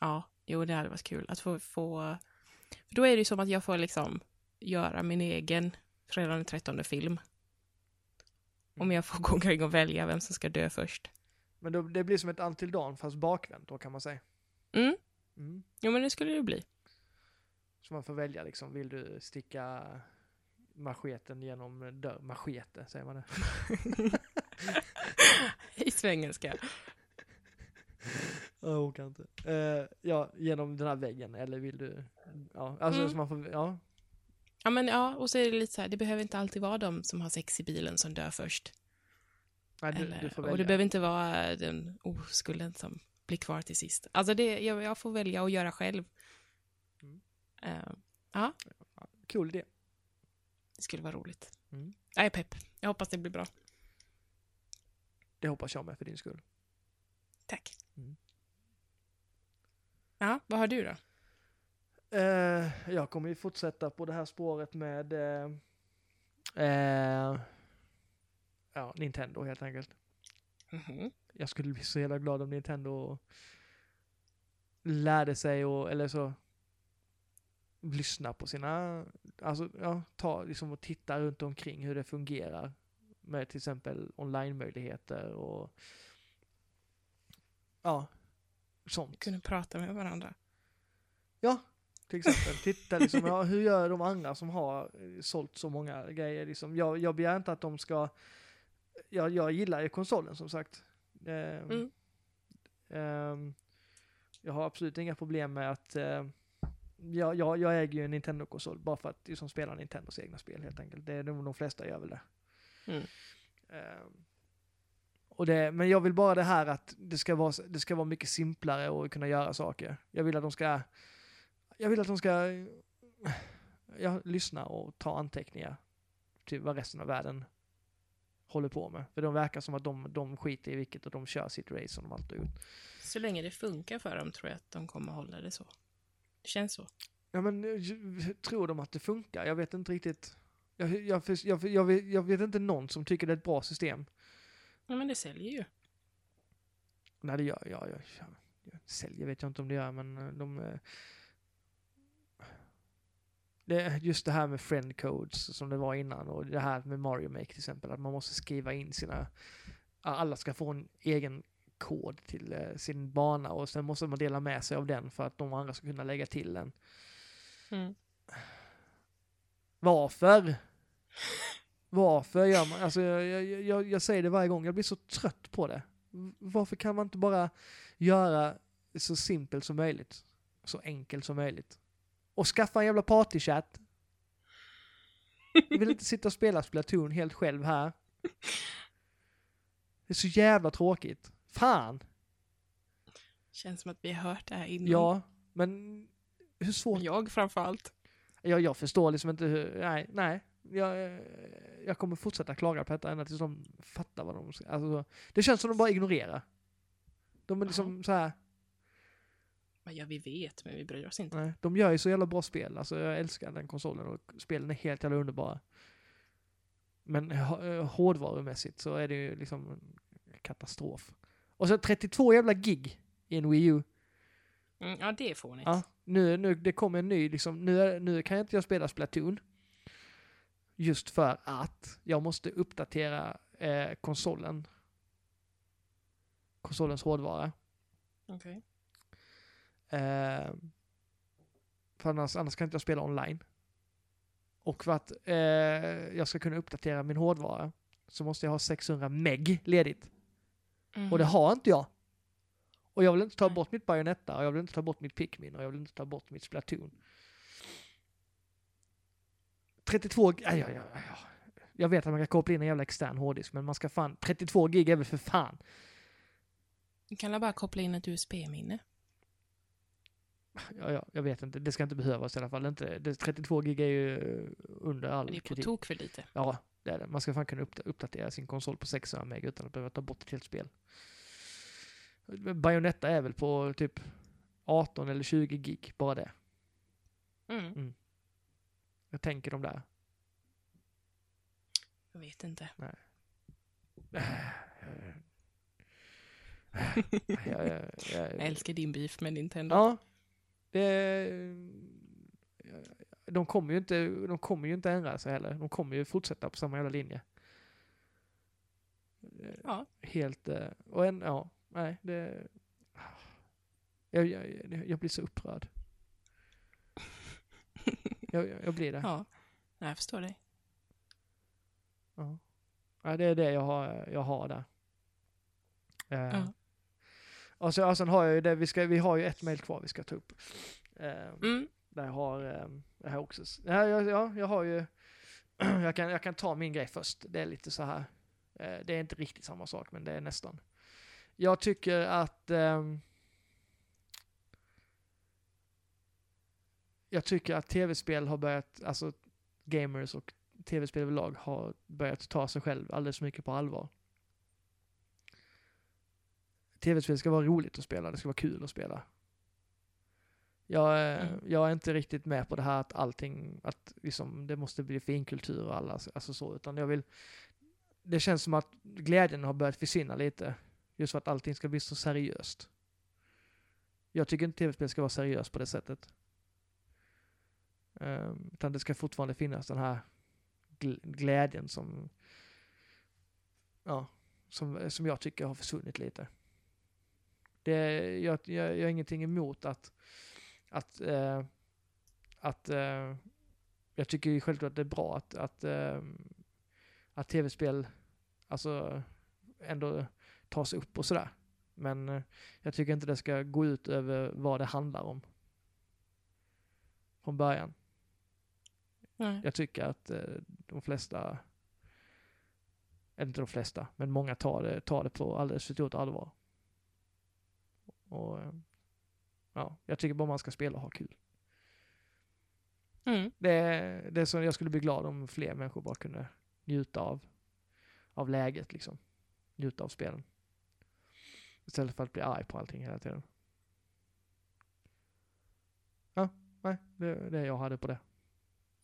Ja, jo det hade varit kul att få... få... För då är det som att jag får liksom göra min egen fredag den 13 film. Om jag får gå omkring och välja vem som ska dö först. Men då, det blir som ett Until Dawn fast bakvänt då kan man säga. Mm, Mm. jo men det skulle det bli. Så man får välja liksom, vill du sticka macheten genom dörr, machete säger man det? I svengelska. Jag orkar inte. Eh, ja, genom den här väggen eller vill du, ja, alltså Mm. så man får, ja. Ja men ja, och så är det lite så här, det behöver inte alltid vara de som har sex i bilen som dör först. Nej, du, Eller, du får och det välja. behöver inte vara den oskulden som blir kvar till sist. Alltså det, jag, jag får välja att göra själv. Mm. Eh, Cool idé. det skulle vara roligt. Mm. Jag är pepp. Jag hoppas det blir bra. Det hoppas jag med för din skull. Tack. Mm. Ja, vad har du då? Eh, jag kommer ju fortsätta på det här spåret med eh, eh, ja, Nintendo helt enkelt. Mhm. Jag skulle bli så jävla glad om Nintendo lärde sig och, eller så lyssna på sina, alltså ja, ta liksom och titta runt omkring hur det fungerar med till exempel online-möjligheter och ja, sånt. Kunde prata med varandra. Ja, till exempel. Titta liksom, ja, hur gör de andra som har eh, sålt så många grejer? Liksom, jag, jag begär inte att de ska... Jag, jag gillar ju konsolen som sagt. Ehm, Mm. ehm, jag har absolut inga problem med att... Uh, jag, jag, jag äger ju en Nintendo-konsol bara för att liksom, spela Nintendos egna spel helt enkelt. Det är de, de flesta gör väl det. Mm. Ehm, och det, men jag vill bara det här att det ska vara, det ska vara mycket simplare att kunna göra saker. Jag vill att de ska, jag vill att de ska ja, lyssna och ta anteckningar till vad resten av världen håller på med. För de verkar som att de, de skiter i vilket och de kör sitt race som de alltid gjort. Så länge det funkar för dem tror jag att de kommer hålla det så. Det känns så. Ja men eh, tror de att det funkar? Jag vet inte riktigt. Jag, jag, jag, jag vet inte någon som tycker det är ett bra system. Ja, men det säljer ju. Nej det gör jag. jag, jag, säljer vet jag inte om det gör men eh, de... eh, Det, just det här med friend codes som det var innan och det här med Mario Make till exempel. Att man måste skriva in sina... Alla ska få en egen kod till eh, sin bana och sen måste man dela med sig av den för att de andra ska kunna lägga till den. Mm. Varför? Varför gör man, alltså jag, jag, jag, jag säger det varje gång, jag blir så trött på det. Varför kan man inte bara göra så simpelt som möjligt? Så enkelt som möjligt. Och skaffa en jävla partychat. Jag vill inte sitta och spela Splatoon helt själv här. Det är så jävla tråkigt. Fan! Känns som att vi har hört det här innan. Ja, men hur svårt Jag framförallt. Jag, jag förstår liksom inte hur, nej, nej. Jag, jag kommer fortsätta klaga på detta ända tills de fattar vad de ska, alltså, Det känns som de bara ignorerar. De är liksom så här, Men ja, vi vet, men vi bryr oss inte. nej, de gör ju så jävla bra spel. Alltså jag älskar den konsolen och spelen är helt jävla underbara. Men hårdvarumässigt så är det ju liksom en katastrof. Och så 32 jävla gig i en Wii U. Mm, ja, det är fånigt. Ja, nu, nu, det kommer en ny, liksom, nu, nu kan jag inte jag spela Splatoon. Just för att jag måste uppdatera eh, konsolen. Konsolens hårdvara. Okej. Eh, för annars, annars kan inte jag spela online. Och för att eh, jag ska kunna uppdatera min hårdvara så måste jag ha 600 meg ledigt. Mm. Och det har inte jag. Och jag vill inte ta bort mitt Bayonetta, och jag vill inte ta bort mitt Pikmin, och jag vill inte ta bort mitt Splatoon. 32, aj, aj, aj. Jag vet att man kan koppla in en jävla extern hårddisk, men man ska fan, 32 gig är väl för fan. Du kan bara koppla in ett USB-minne? Ja, ja, jag vet inte, det ska inte behövas i alla fall. Inte, det, 32 gig är ju under all Det är på kritik. tok för lite. Ja, det är det. Man ska fan kunna uppda- uppdatera sin konsol på 600 meg utan att behöva ta bort ett helt spel. Bayonetta är väl på typ 18 eller 20 gig, bara det. Mm. Jag tänker de där. Jag vet inte. jag, jag, jag, Jag älskar din beef med Nintendo. Ja. Det, de kommer ju inte, de kommer ju inte ändra sig heller. De kommer ju fortsätta på samma jävla linje. Ja. Helt, eh, och en, ja, nej, det... Jag, jag, jag blir så upprörd. Jag, jag, jag blir det. Ja. Ja, Jag förstår dig. Ja. ja, det är det jag har, jag har där. Eh, Ja. Och, så, och sen har jag ju det, vi, ska, vi har ju ett mejl kvar vi ska ta upp. Eh, Mm. Där jag har, eh, det här också. Ja, ja, ja, jag har ju, jag kan, jag kan ta min grej först. Det är lite så här, eh, det är inte riktigt samma sak men det är nästan. Jag tycker att jag tycker att tv-spel har börjat, alltså gamers och tv-spel överlag har börjat ta sig själv alldeles för mycket på allvar. Tv-spel ska vara roligt att spela, det ska vara kul att spela. Jag, är- Mm. jag är inte riktigt med på det här att allting, att liksom, det måste bli finkultur och alla, alltså så, utan jag vill, det känns som att glädjen har börjat försvinna lite, just för att allting ska bli så seriöst. Jag tycker inte tv-spel ska vara seriöst på det sättet. Um, utan det ska fortfarande finnas den här gl- glädjen som, ja, som, som jag tycker har försvunnit lite. Det, jag, jag, jag har ingenting emot att, att, uh, att uh, jag tycker ju självklart att det är bra att, att, uh, att tv-spel alltså ändå tas upp och sådär. Men jag tycker inte det ska gå ut över vad det handlar om. Från början. Nej. Jag tycker att eh, de flesta, eller inte de flesta, men många tar det, tar det på alldeles för stort allvar. Och ja, jag tycker bara man ska spela och ha kul. Mm. Det är, det är så jag skulle bli glad om fler människor bara kunde njuta av, av läget liksom. Njuta av spelen. Istället för att bli arg på allting hela tiden. Ja, nej, det, det jag hade på det.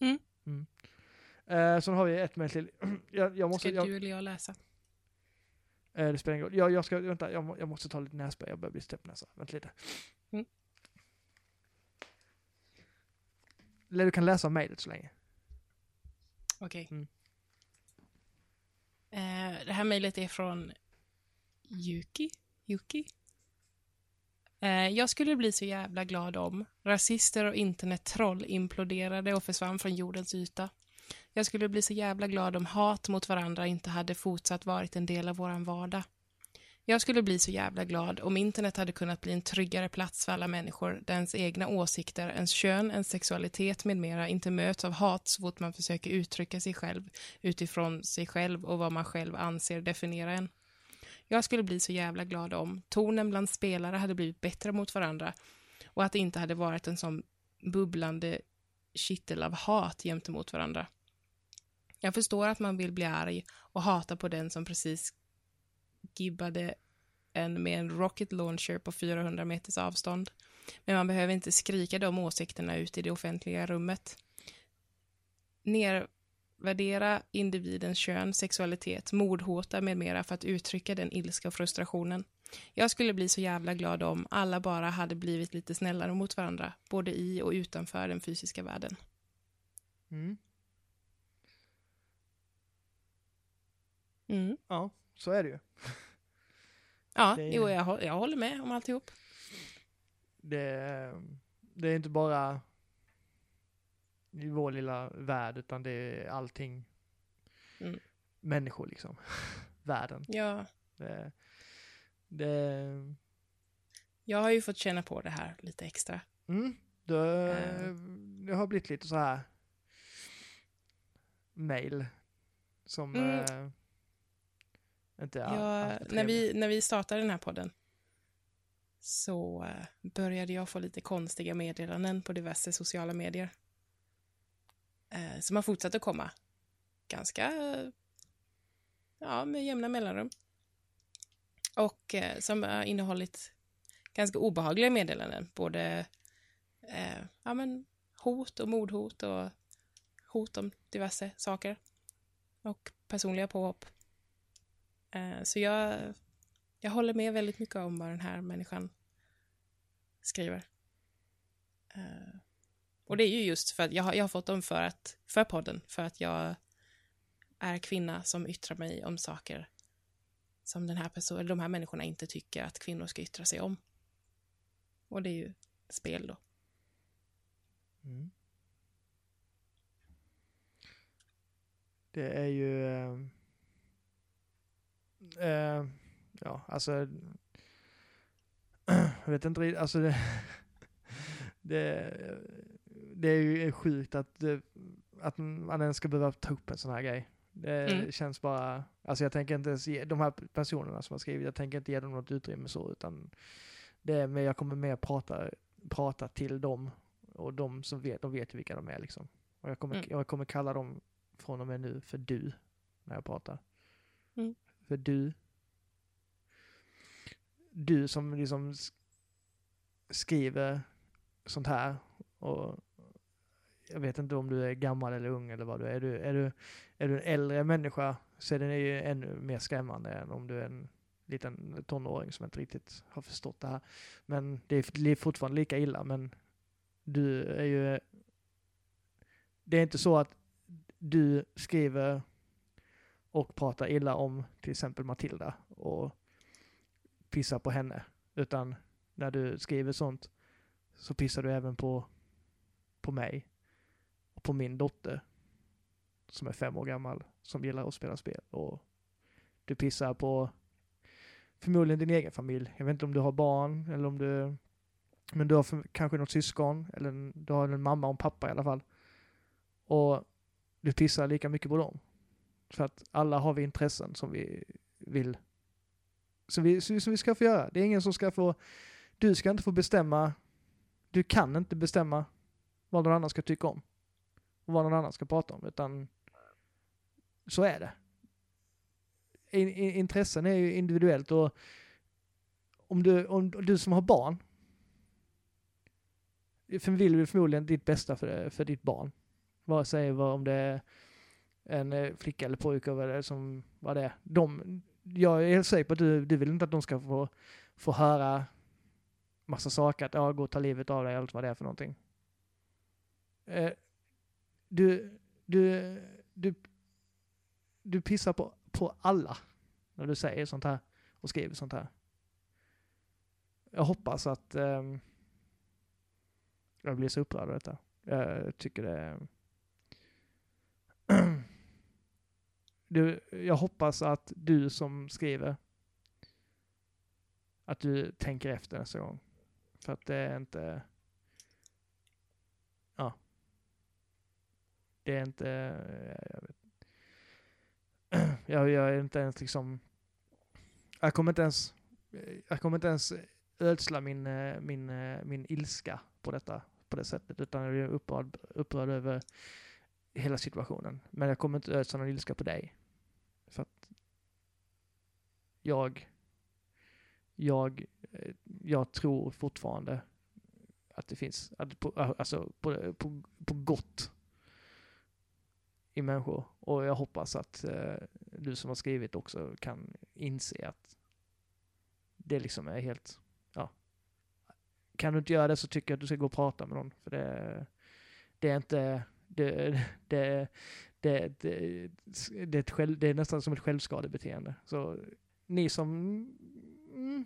Mm. Mm. Eh, sen har vi ett mejl till. jag, jag måste, Ska jag, du eller jag läsa? eh, det spelar ingen roll. Jag, jag ska, vänta, jag, må- jag måste ta lite nässpray. Jag börjar bli stäppnäsa. Vänta lite. Mm. Du kan läsa mejlet så länge. Okej. Mm. Eh, det här mejlet är från Yuki. Yuki. Eh, jag skulle bli så jävla glad om rasister och internettroll imploderade och försvann från jordens yta. Jag skulle bli så jävla glad om hat mot varandra inte hade fortsatt varit en del av våran vardag. Jag skulle bli så jävla glad om internet hade kunnat bli en tryggare plats för alla människor där ens egna åsikter, ens kön, ens sexualitet med mera inte möts av hat så fort man försöker uttrycka sig själv utifrån sig själv och vad man själv anser definiera en. Jag skulle bli så jävla glad om tonen bland spelare hade blivit bättre mot varandra och att det inte hade varit en sån bubblande kittel av hat gentemot varandra. Jag förstår att man vill bli arg och hata på den som precis gibbade en med en rocket launcher på 400 meters avstånd. Men man behöver inte skrika de åsikterna ut i det offentliga rummet. Nervärdera individens kön, sexualitet, mordhota med mera för att uttrycka den ilska och frustrationen. Jag skulle bli så jävla glad om alla bara hade blivit lite snällare mot varandra, både i och utanför den fysiska världen. Mm. Mm. Ja, så är det ju. Ja, Det är- jo, jag, jag håller med om alltihop. Det, det är inte bara i vår lilla värld utan det är allting Mm. människor liksom. Världen. Ja, Det, det, jag har ju fått känna på det här lite extra. mm, det, Eh. det har blivit lite så här mail som Mm. eh, inte är alltid när, vi, när vi startade den här podden så eh, började jag få lite konstiga meddelanden på diverse sociala medier. Eh, som har fortsatt att komma. Ganska, ja, med jämna mellanrum. Och eh, som har innehållit ganska obehagliga meddelanden. Både eh, ja, men, hot och mordhot och hot om diverse saker. Och personliga påhopp. Eh, Så jag, jag håller med väldigt mycket om vad den här människan skriver. Eh, och det är ju just för att jag har, jag har fått dem för, att, för podden, för att jag är kvinna som yttrar mig om saker som den här personen, de här människorna inte tycker att kvinnor ska yttra sig om. Och det är ju spel då. Mm. Det är ju... Äh, äh, ja, alltså... Jag vet inte riktigt, alltså det, det... Det är ju sjukt att, det, att man ens ska behöva ta upp en sån här grej. Det Mm. känns bara... Alltså jag tänker inte ens ge de här personerna som har skrivit, jag tänker inte ge dem något utrymme så, utan det är mer, jag kommer mer prata, prata till dem och de som vet, de vet ju vilka de är liksom. Och jag kommer, Mm. jag kommer kalla dem från och med nu för du, när jag pratar. Mm. För du. Du som liksom sk- skriver sånt här och jag vet inte om du är gammal eller ung eller vad du är. Är du, är du, är du en äldre människa så är den ju ännu mer skrämmande än om du är en liten tonåring som inte riktigt har förstått det här. Men det är fortfarande lika illa, men du är ju... Det är inte så att du skriver och pratar illa om till exempel Matilda och pissar på henne. Utan när du skriver sånt så pissar du även på, på mig på min dotter som är fem år gammal som gillar att spela spel. Och du pissar på förmodligen din egen familj. Jag vet inte om du har barn eller om du... Men du har för, kanske något syskon eller en, du har en mamma och en pappa i alla fall. Och du pissar lika mycket på dem. För att alla har vi intressen som vi vill... Som vi, som vi ska få göra. Det är ingen som ska få... Du ska inte få bestämma... Du kan inte bestämma vad någon annan ska tycka om. Och vad någon annan ska prata om. Utan så är det. In, in, intressen är ju individuellt och om du, om du som har barn för vill du förmodligen ditt bästa för, för ditt barn. Vare sig vad, om det är en eh, flicka eller pojke eller vad det är som vad det är. De, jag är helt säker på att du, du vill inte att de ska få, få höra massa saker, att ja, gå och ta livet av dig, allt vad det är för någonting. Eh, du, du, du, du pissar på, på alla när du säger sånt här och skriver sånt här. jag hoppas att um, jag blir så upprörd av detta. Jag tycker det... du, jag hoppas att du som skriver att du tänker efter nästa gång. För att det är inte... Ja. Det är inte... Eh, jag, vet. jag, jag är inte ens liksom... Jag kommer inte ens... Jag kommer inte ens ödsla min, eh, min, eh, min ilska på detta på det sättet, utan jag är upprörd, upprörd över hela situationen. Men jag kommer inte ödsla någon ilska på dig. För att jag, jag, jag tror fortfarande att det finns, att på, alltså på, på, på gott i människor. Och jag hoppas att eh, du som har skrivit också kan inse att det liksom är helt ja. kan du inte göra det så tycker jag att du ska gå och prata med någon. För det, det är inte... Det, det, det, det, det, är själv, det är nästan som ett självskadebeteende. Så ni som mm,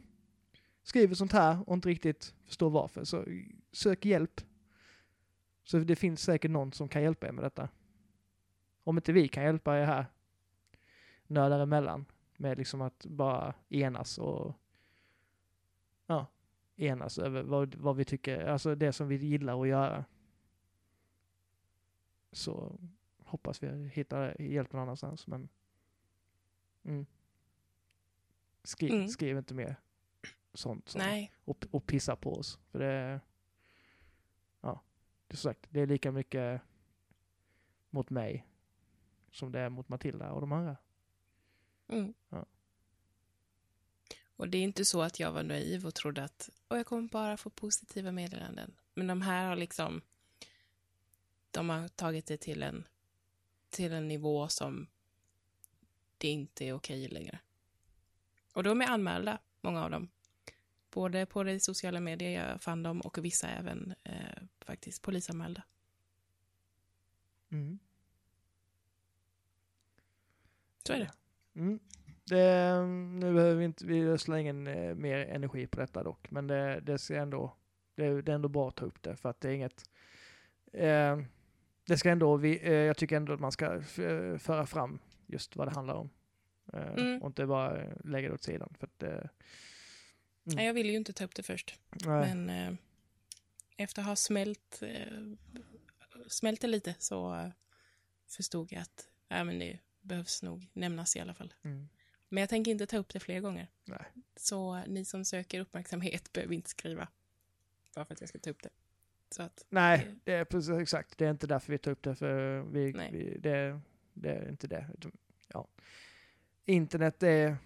skriver sånt här och inte riktigt förstår varför, så sök hjälp. Så det finns säkert någon som kan hjälpa er med detta. Om inte vi kan hjälpa er här, nördar emellan, med liksom att bara enas och ja, enas över vad, vad vi tycker, alltså det som vi gillar att göra. Så hoppas vi hittar hjälp någon annanstans, men mm. Skri, mm. skriv inte mer sånt Nej. Och, och pissa på oss. För det, ja, det är sagt, det är lika mycket mot mig som det är mot Matilda och de andra. Mm. Ja. Och det är inte så att jag var naiv och trodde att och jag kommer bara få positiva meddelanden. Men de här har liksom, de har tagit det till en, till en nivå som det inte är okej längre. Och de är anmälda, många av dem. Både på de sociala medier jag fann dem och vissa även eh, faktiskt polisanmälda. Mm. Så är det. Mm. Det, nu behöver vi inte, vi ödslar ingen eh, mer energi på detta dock, men det, det ska ändå, det, det, är ändå bra att ta upp det för att det är inget, eh, det ska ändå, vi, eh, jag tycker ändå att man ska eh, föra fram just vad det handlar om. Eh, mm. Och inte bara lägga det åt sidan. För att, mm. Nej, jag ville ju inte ta upp det först. Nej. Men efter att ha smält, smält det lite så förstod jag att äh, men det behövs nog nämnas i alla fall. Mm. Men jag tänker inte ta upp det fler gånger. Nej. Så ni som söker uppmärksamhet behöver inte skriva. Bara för att jag ska ta upp det. Att, Nej, det är precis exakt. Det är inte därför vi tar upp det. För vi, vi det, det, är inte det. Ja. Internet är,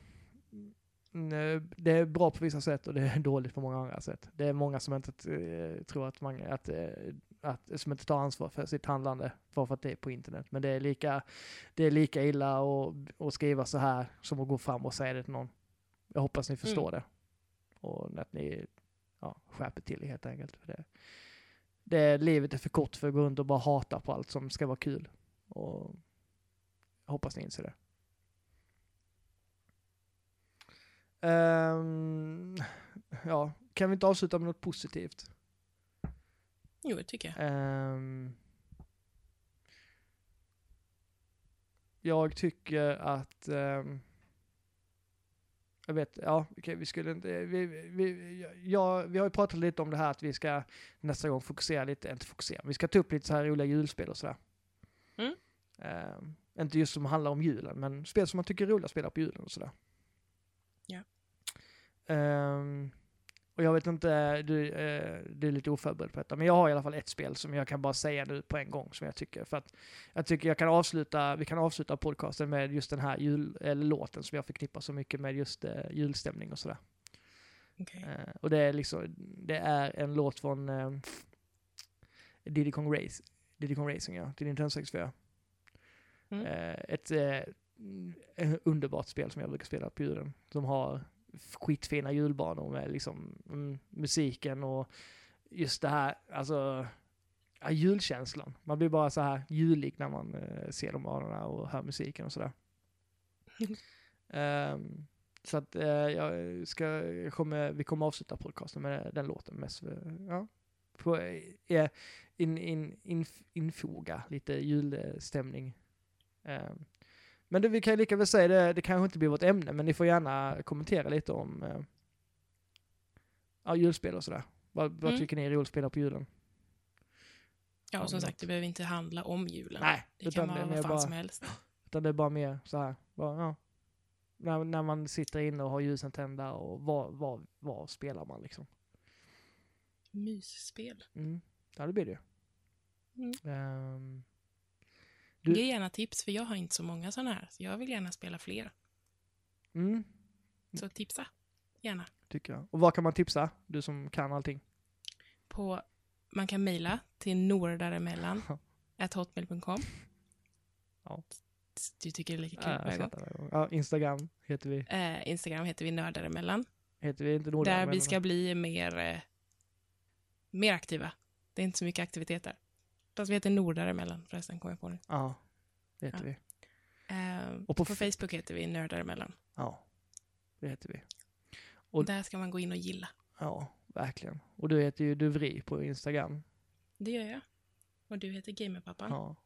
det är bra på vissa sätt och det är dåligt på många andra sätt. Det är många som inte eh, tror att, man, att eh, att, som inte tar ansvar för sitt handlande bara för att det är på internet. Men det är lika, det är lika illa att, att skriva så här som att gå fram och säga det till någon. Jag hoppas ni förstår mm. det. Och att ni ja, skärper till helt enkelt. För det, det, livet är för kort för att gå runt och bara hata på allt som ska vara kul. Och jag hoppas ni inser det. Um, ja, kan vi inte avsluta med något positivt? Jo, det tycker jag. Um, jag tycker att um, jag vet, ja, okay, vi skulle inte, vi, vi, ja, vi har ju pratat lite om det här att vi ska nästa gång fokusera lite, inte fokusera, vi ska ta upp lite så här roliga julspel och sådär. Mm. Um, inte just som handlar om julen, men spel som man tycker är roliga att spela på julen och sådär. Ja. Um, och jag vet inte, du, eh, du är lite oförberedd på detta, men jag har i alla fall ett spel som jag kan bara säga nu på en gång som jag tycker. För att jag tycker jag kan avsluta, vi kan avsluta podcasten med just den här jul, eller låten som jag förknippar så mycket med just eh, julstämning och sådär. Okay. Eh, och det är liksom, det är en låt från eh, Diddy Kong, Race, Diddy Kong Racing, ja, till Nintendo 64. Mm. Eh, ett eh, underbart spel som jag brukar spela på julen, som har skitfina julbanor med liksom mm, musiken och just det här, alltså ja, julkänslan. Man blir bara så här julig när man uh, ser de banorna och hör musiken och sådär. um, Så att eh, jag ska, jag kommer, vi kommer avsluta podcasten med den låten mest. Ja. Få eh, in, in, in, infoga lite julstämning. Eh, men det, vi kan ju lika väl säga det, det kanske inte blir vårt ämne, men ni får gärna kommentera lite om eh, ja, julspel och sådär. Vad, vad Mm. tycker ni är roligt på julen? Ja, och som sagt, det behöver inte handla om julen. Nej, det kan vara vad fan bara- som helst. Utan det är bara mer så här, bara, ja. När, när man sitter inne och har ljusen tända och vad, vad, vad spelar man liksom? Mysspel. Mm. Ja, det blir det ju. Mm. Ehm, Du- Ge gärna tips, för jag har inte så många sådana här. Så jag vill gärna spela fler. mm, Så tipsa gärna. tycker jag. Och vad kan man tipsa? Du som kan allting. På, man kan mejla till nordaremellan hotmail.com. Ja. Du tycker det är lika kul Äh, varje gång. ja, Instagram heter vi. Eh, Instagram heter vi nördaremellan. Heter vi inte Nordland, Där vi ska bli mer, eh, mer aktiva. Det är inte så mycket aktiviteter. Fast vi heter Nordaremellan förresten, kommer jag på nu. Ja, det heter Ja. vi. Eh, Och på på, Facebook heter vi Nördaremellan. Ja, det heter vi. Och- Där ska man gå in och gilla. Ja, verkligen. Och du heter ju Duvri på Instagram. Det gör jag. Och du heter Gamerpappan. Ja.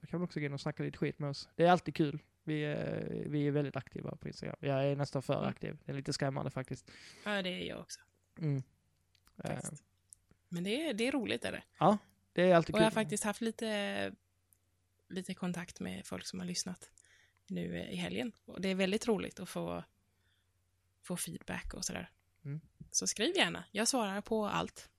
Så kan man också gå in och snacka lite skit med oss. Det är alltid kul. Vi är, vi är väldigt aktiva på Instagram. Jag är nästan för Mm. aktiv. Det är lite skrämmande faktiskt. Ja, det är jag också. Mm. Eh. Men det är, det är roligt är det. ja, det är alltid Och kul. jag har faktiskt haft lite, lite kontakt med folk som har lyssnat nu i helgen. Och det är väldigt roligt att få, få feedback och sådär. Mm. Så skriv gärna. Jag svarar på allt.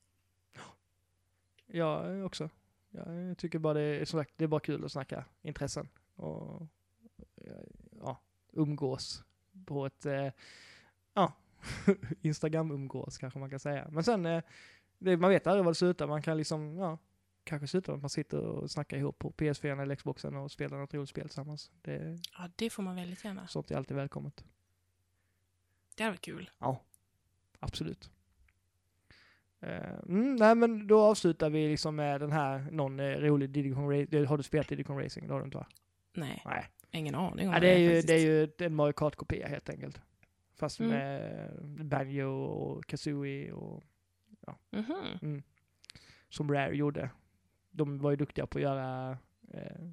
Jag också. Jag tycker bara det är, som sagt, det är bara kul att snacka intressen. Och ja, umgås på ett, eh, ja, Instagram-umgås kanske man kan säga. Men sen, eh, det, man vet aldrig vad det slutar. Man kan liksom, ja, kanske sluta med att man sitter och snackar ihop på PS4 eller Xboxen och spelar något roligt spel tillsammans. Det, Ja, det får man väldigt gärna. sånt är alltid välkommet. Det hade varit kul. Absolut. Eh, mm, nej men då avslutar vi liksom med den här, någon eh, rolig Diddy Racing. Har du spelat Diddy Racing? Det har du inte va? Nej, Nej. ingen aning om Ja, det, är ju, faktiskt. det är ju en Mario Kart-kopia helt enkelt. Fast Mm. med Banjo och Kazooie och Mhm. mm, som Rare gjorde. De var ju duktiga på att göra eh,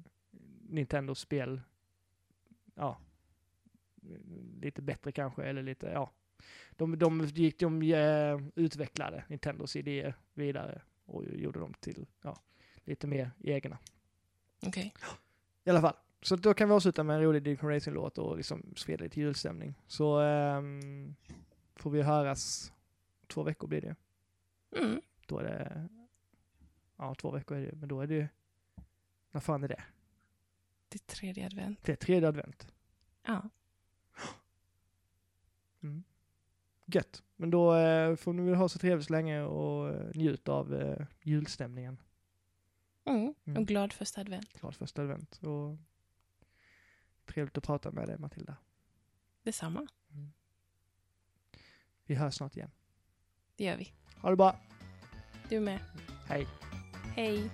Nintendos spel, ja, lite bättre kanske, eller lite, ja. De, de, gick, de eh, utvecklade Nintendos idéer vidare och gjorde dem till, ja, lite mer egna. Okej. I alla fall. Så då kan vi avsluta med en rolig Diddy Kong Racing-låt och liksom spela lite julstämning. Så ehm, får vi höras, två veckor blir det. Mm. Då är det, ja två veckor är det men då är det ju, när fan är det? Det är tredje advent. Det är tredje advent. Ja. Mm. Gött. Men då eh, får ni väl ha så trevligt så länge och eh, njut av eh, julstämningen. Mm. Mm. Och glad första advent. Glad första advent. Och trevligt att prata med dig Matilda. Detsamma. Vi hörs snart igen. Det gör vi. Ha det bra. Du med. Hej. Hej.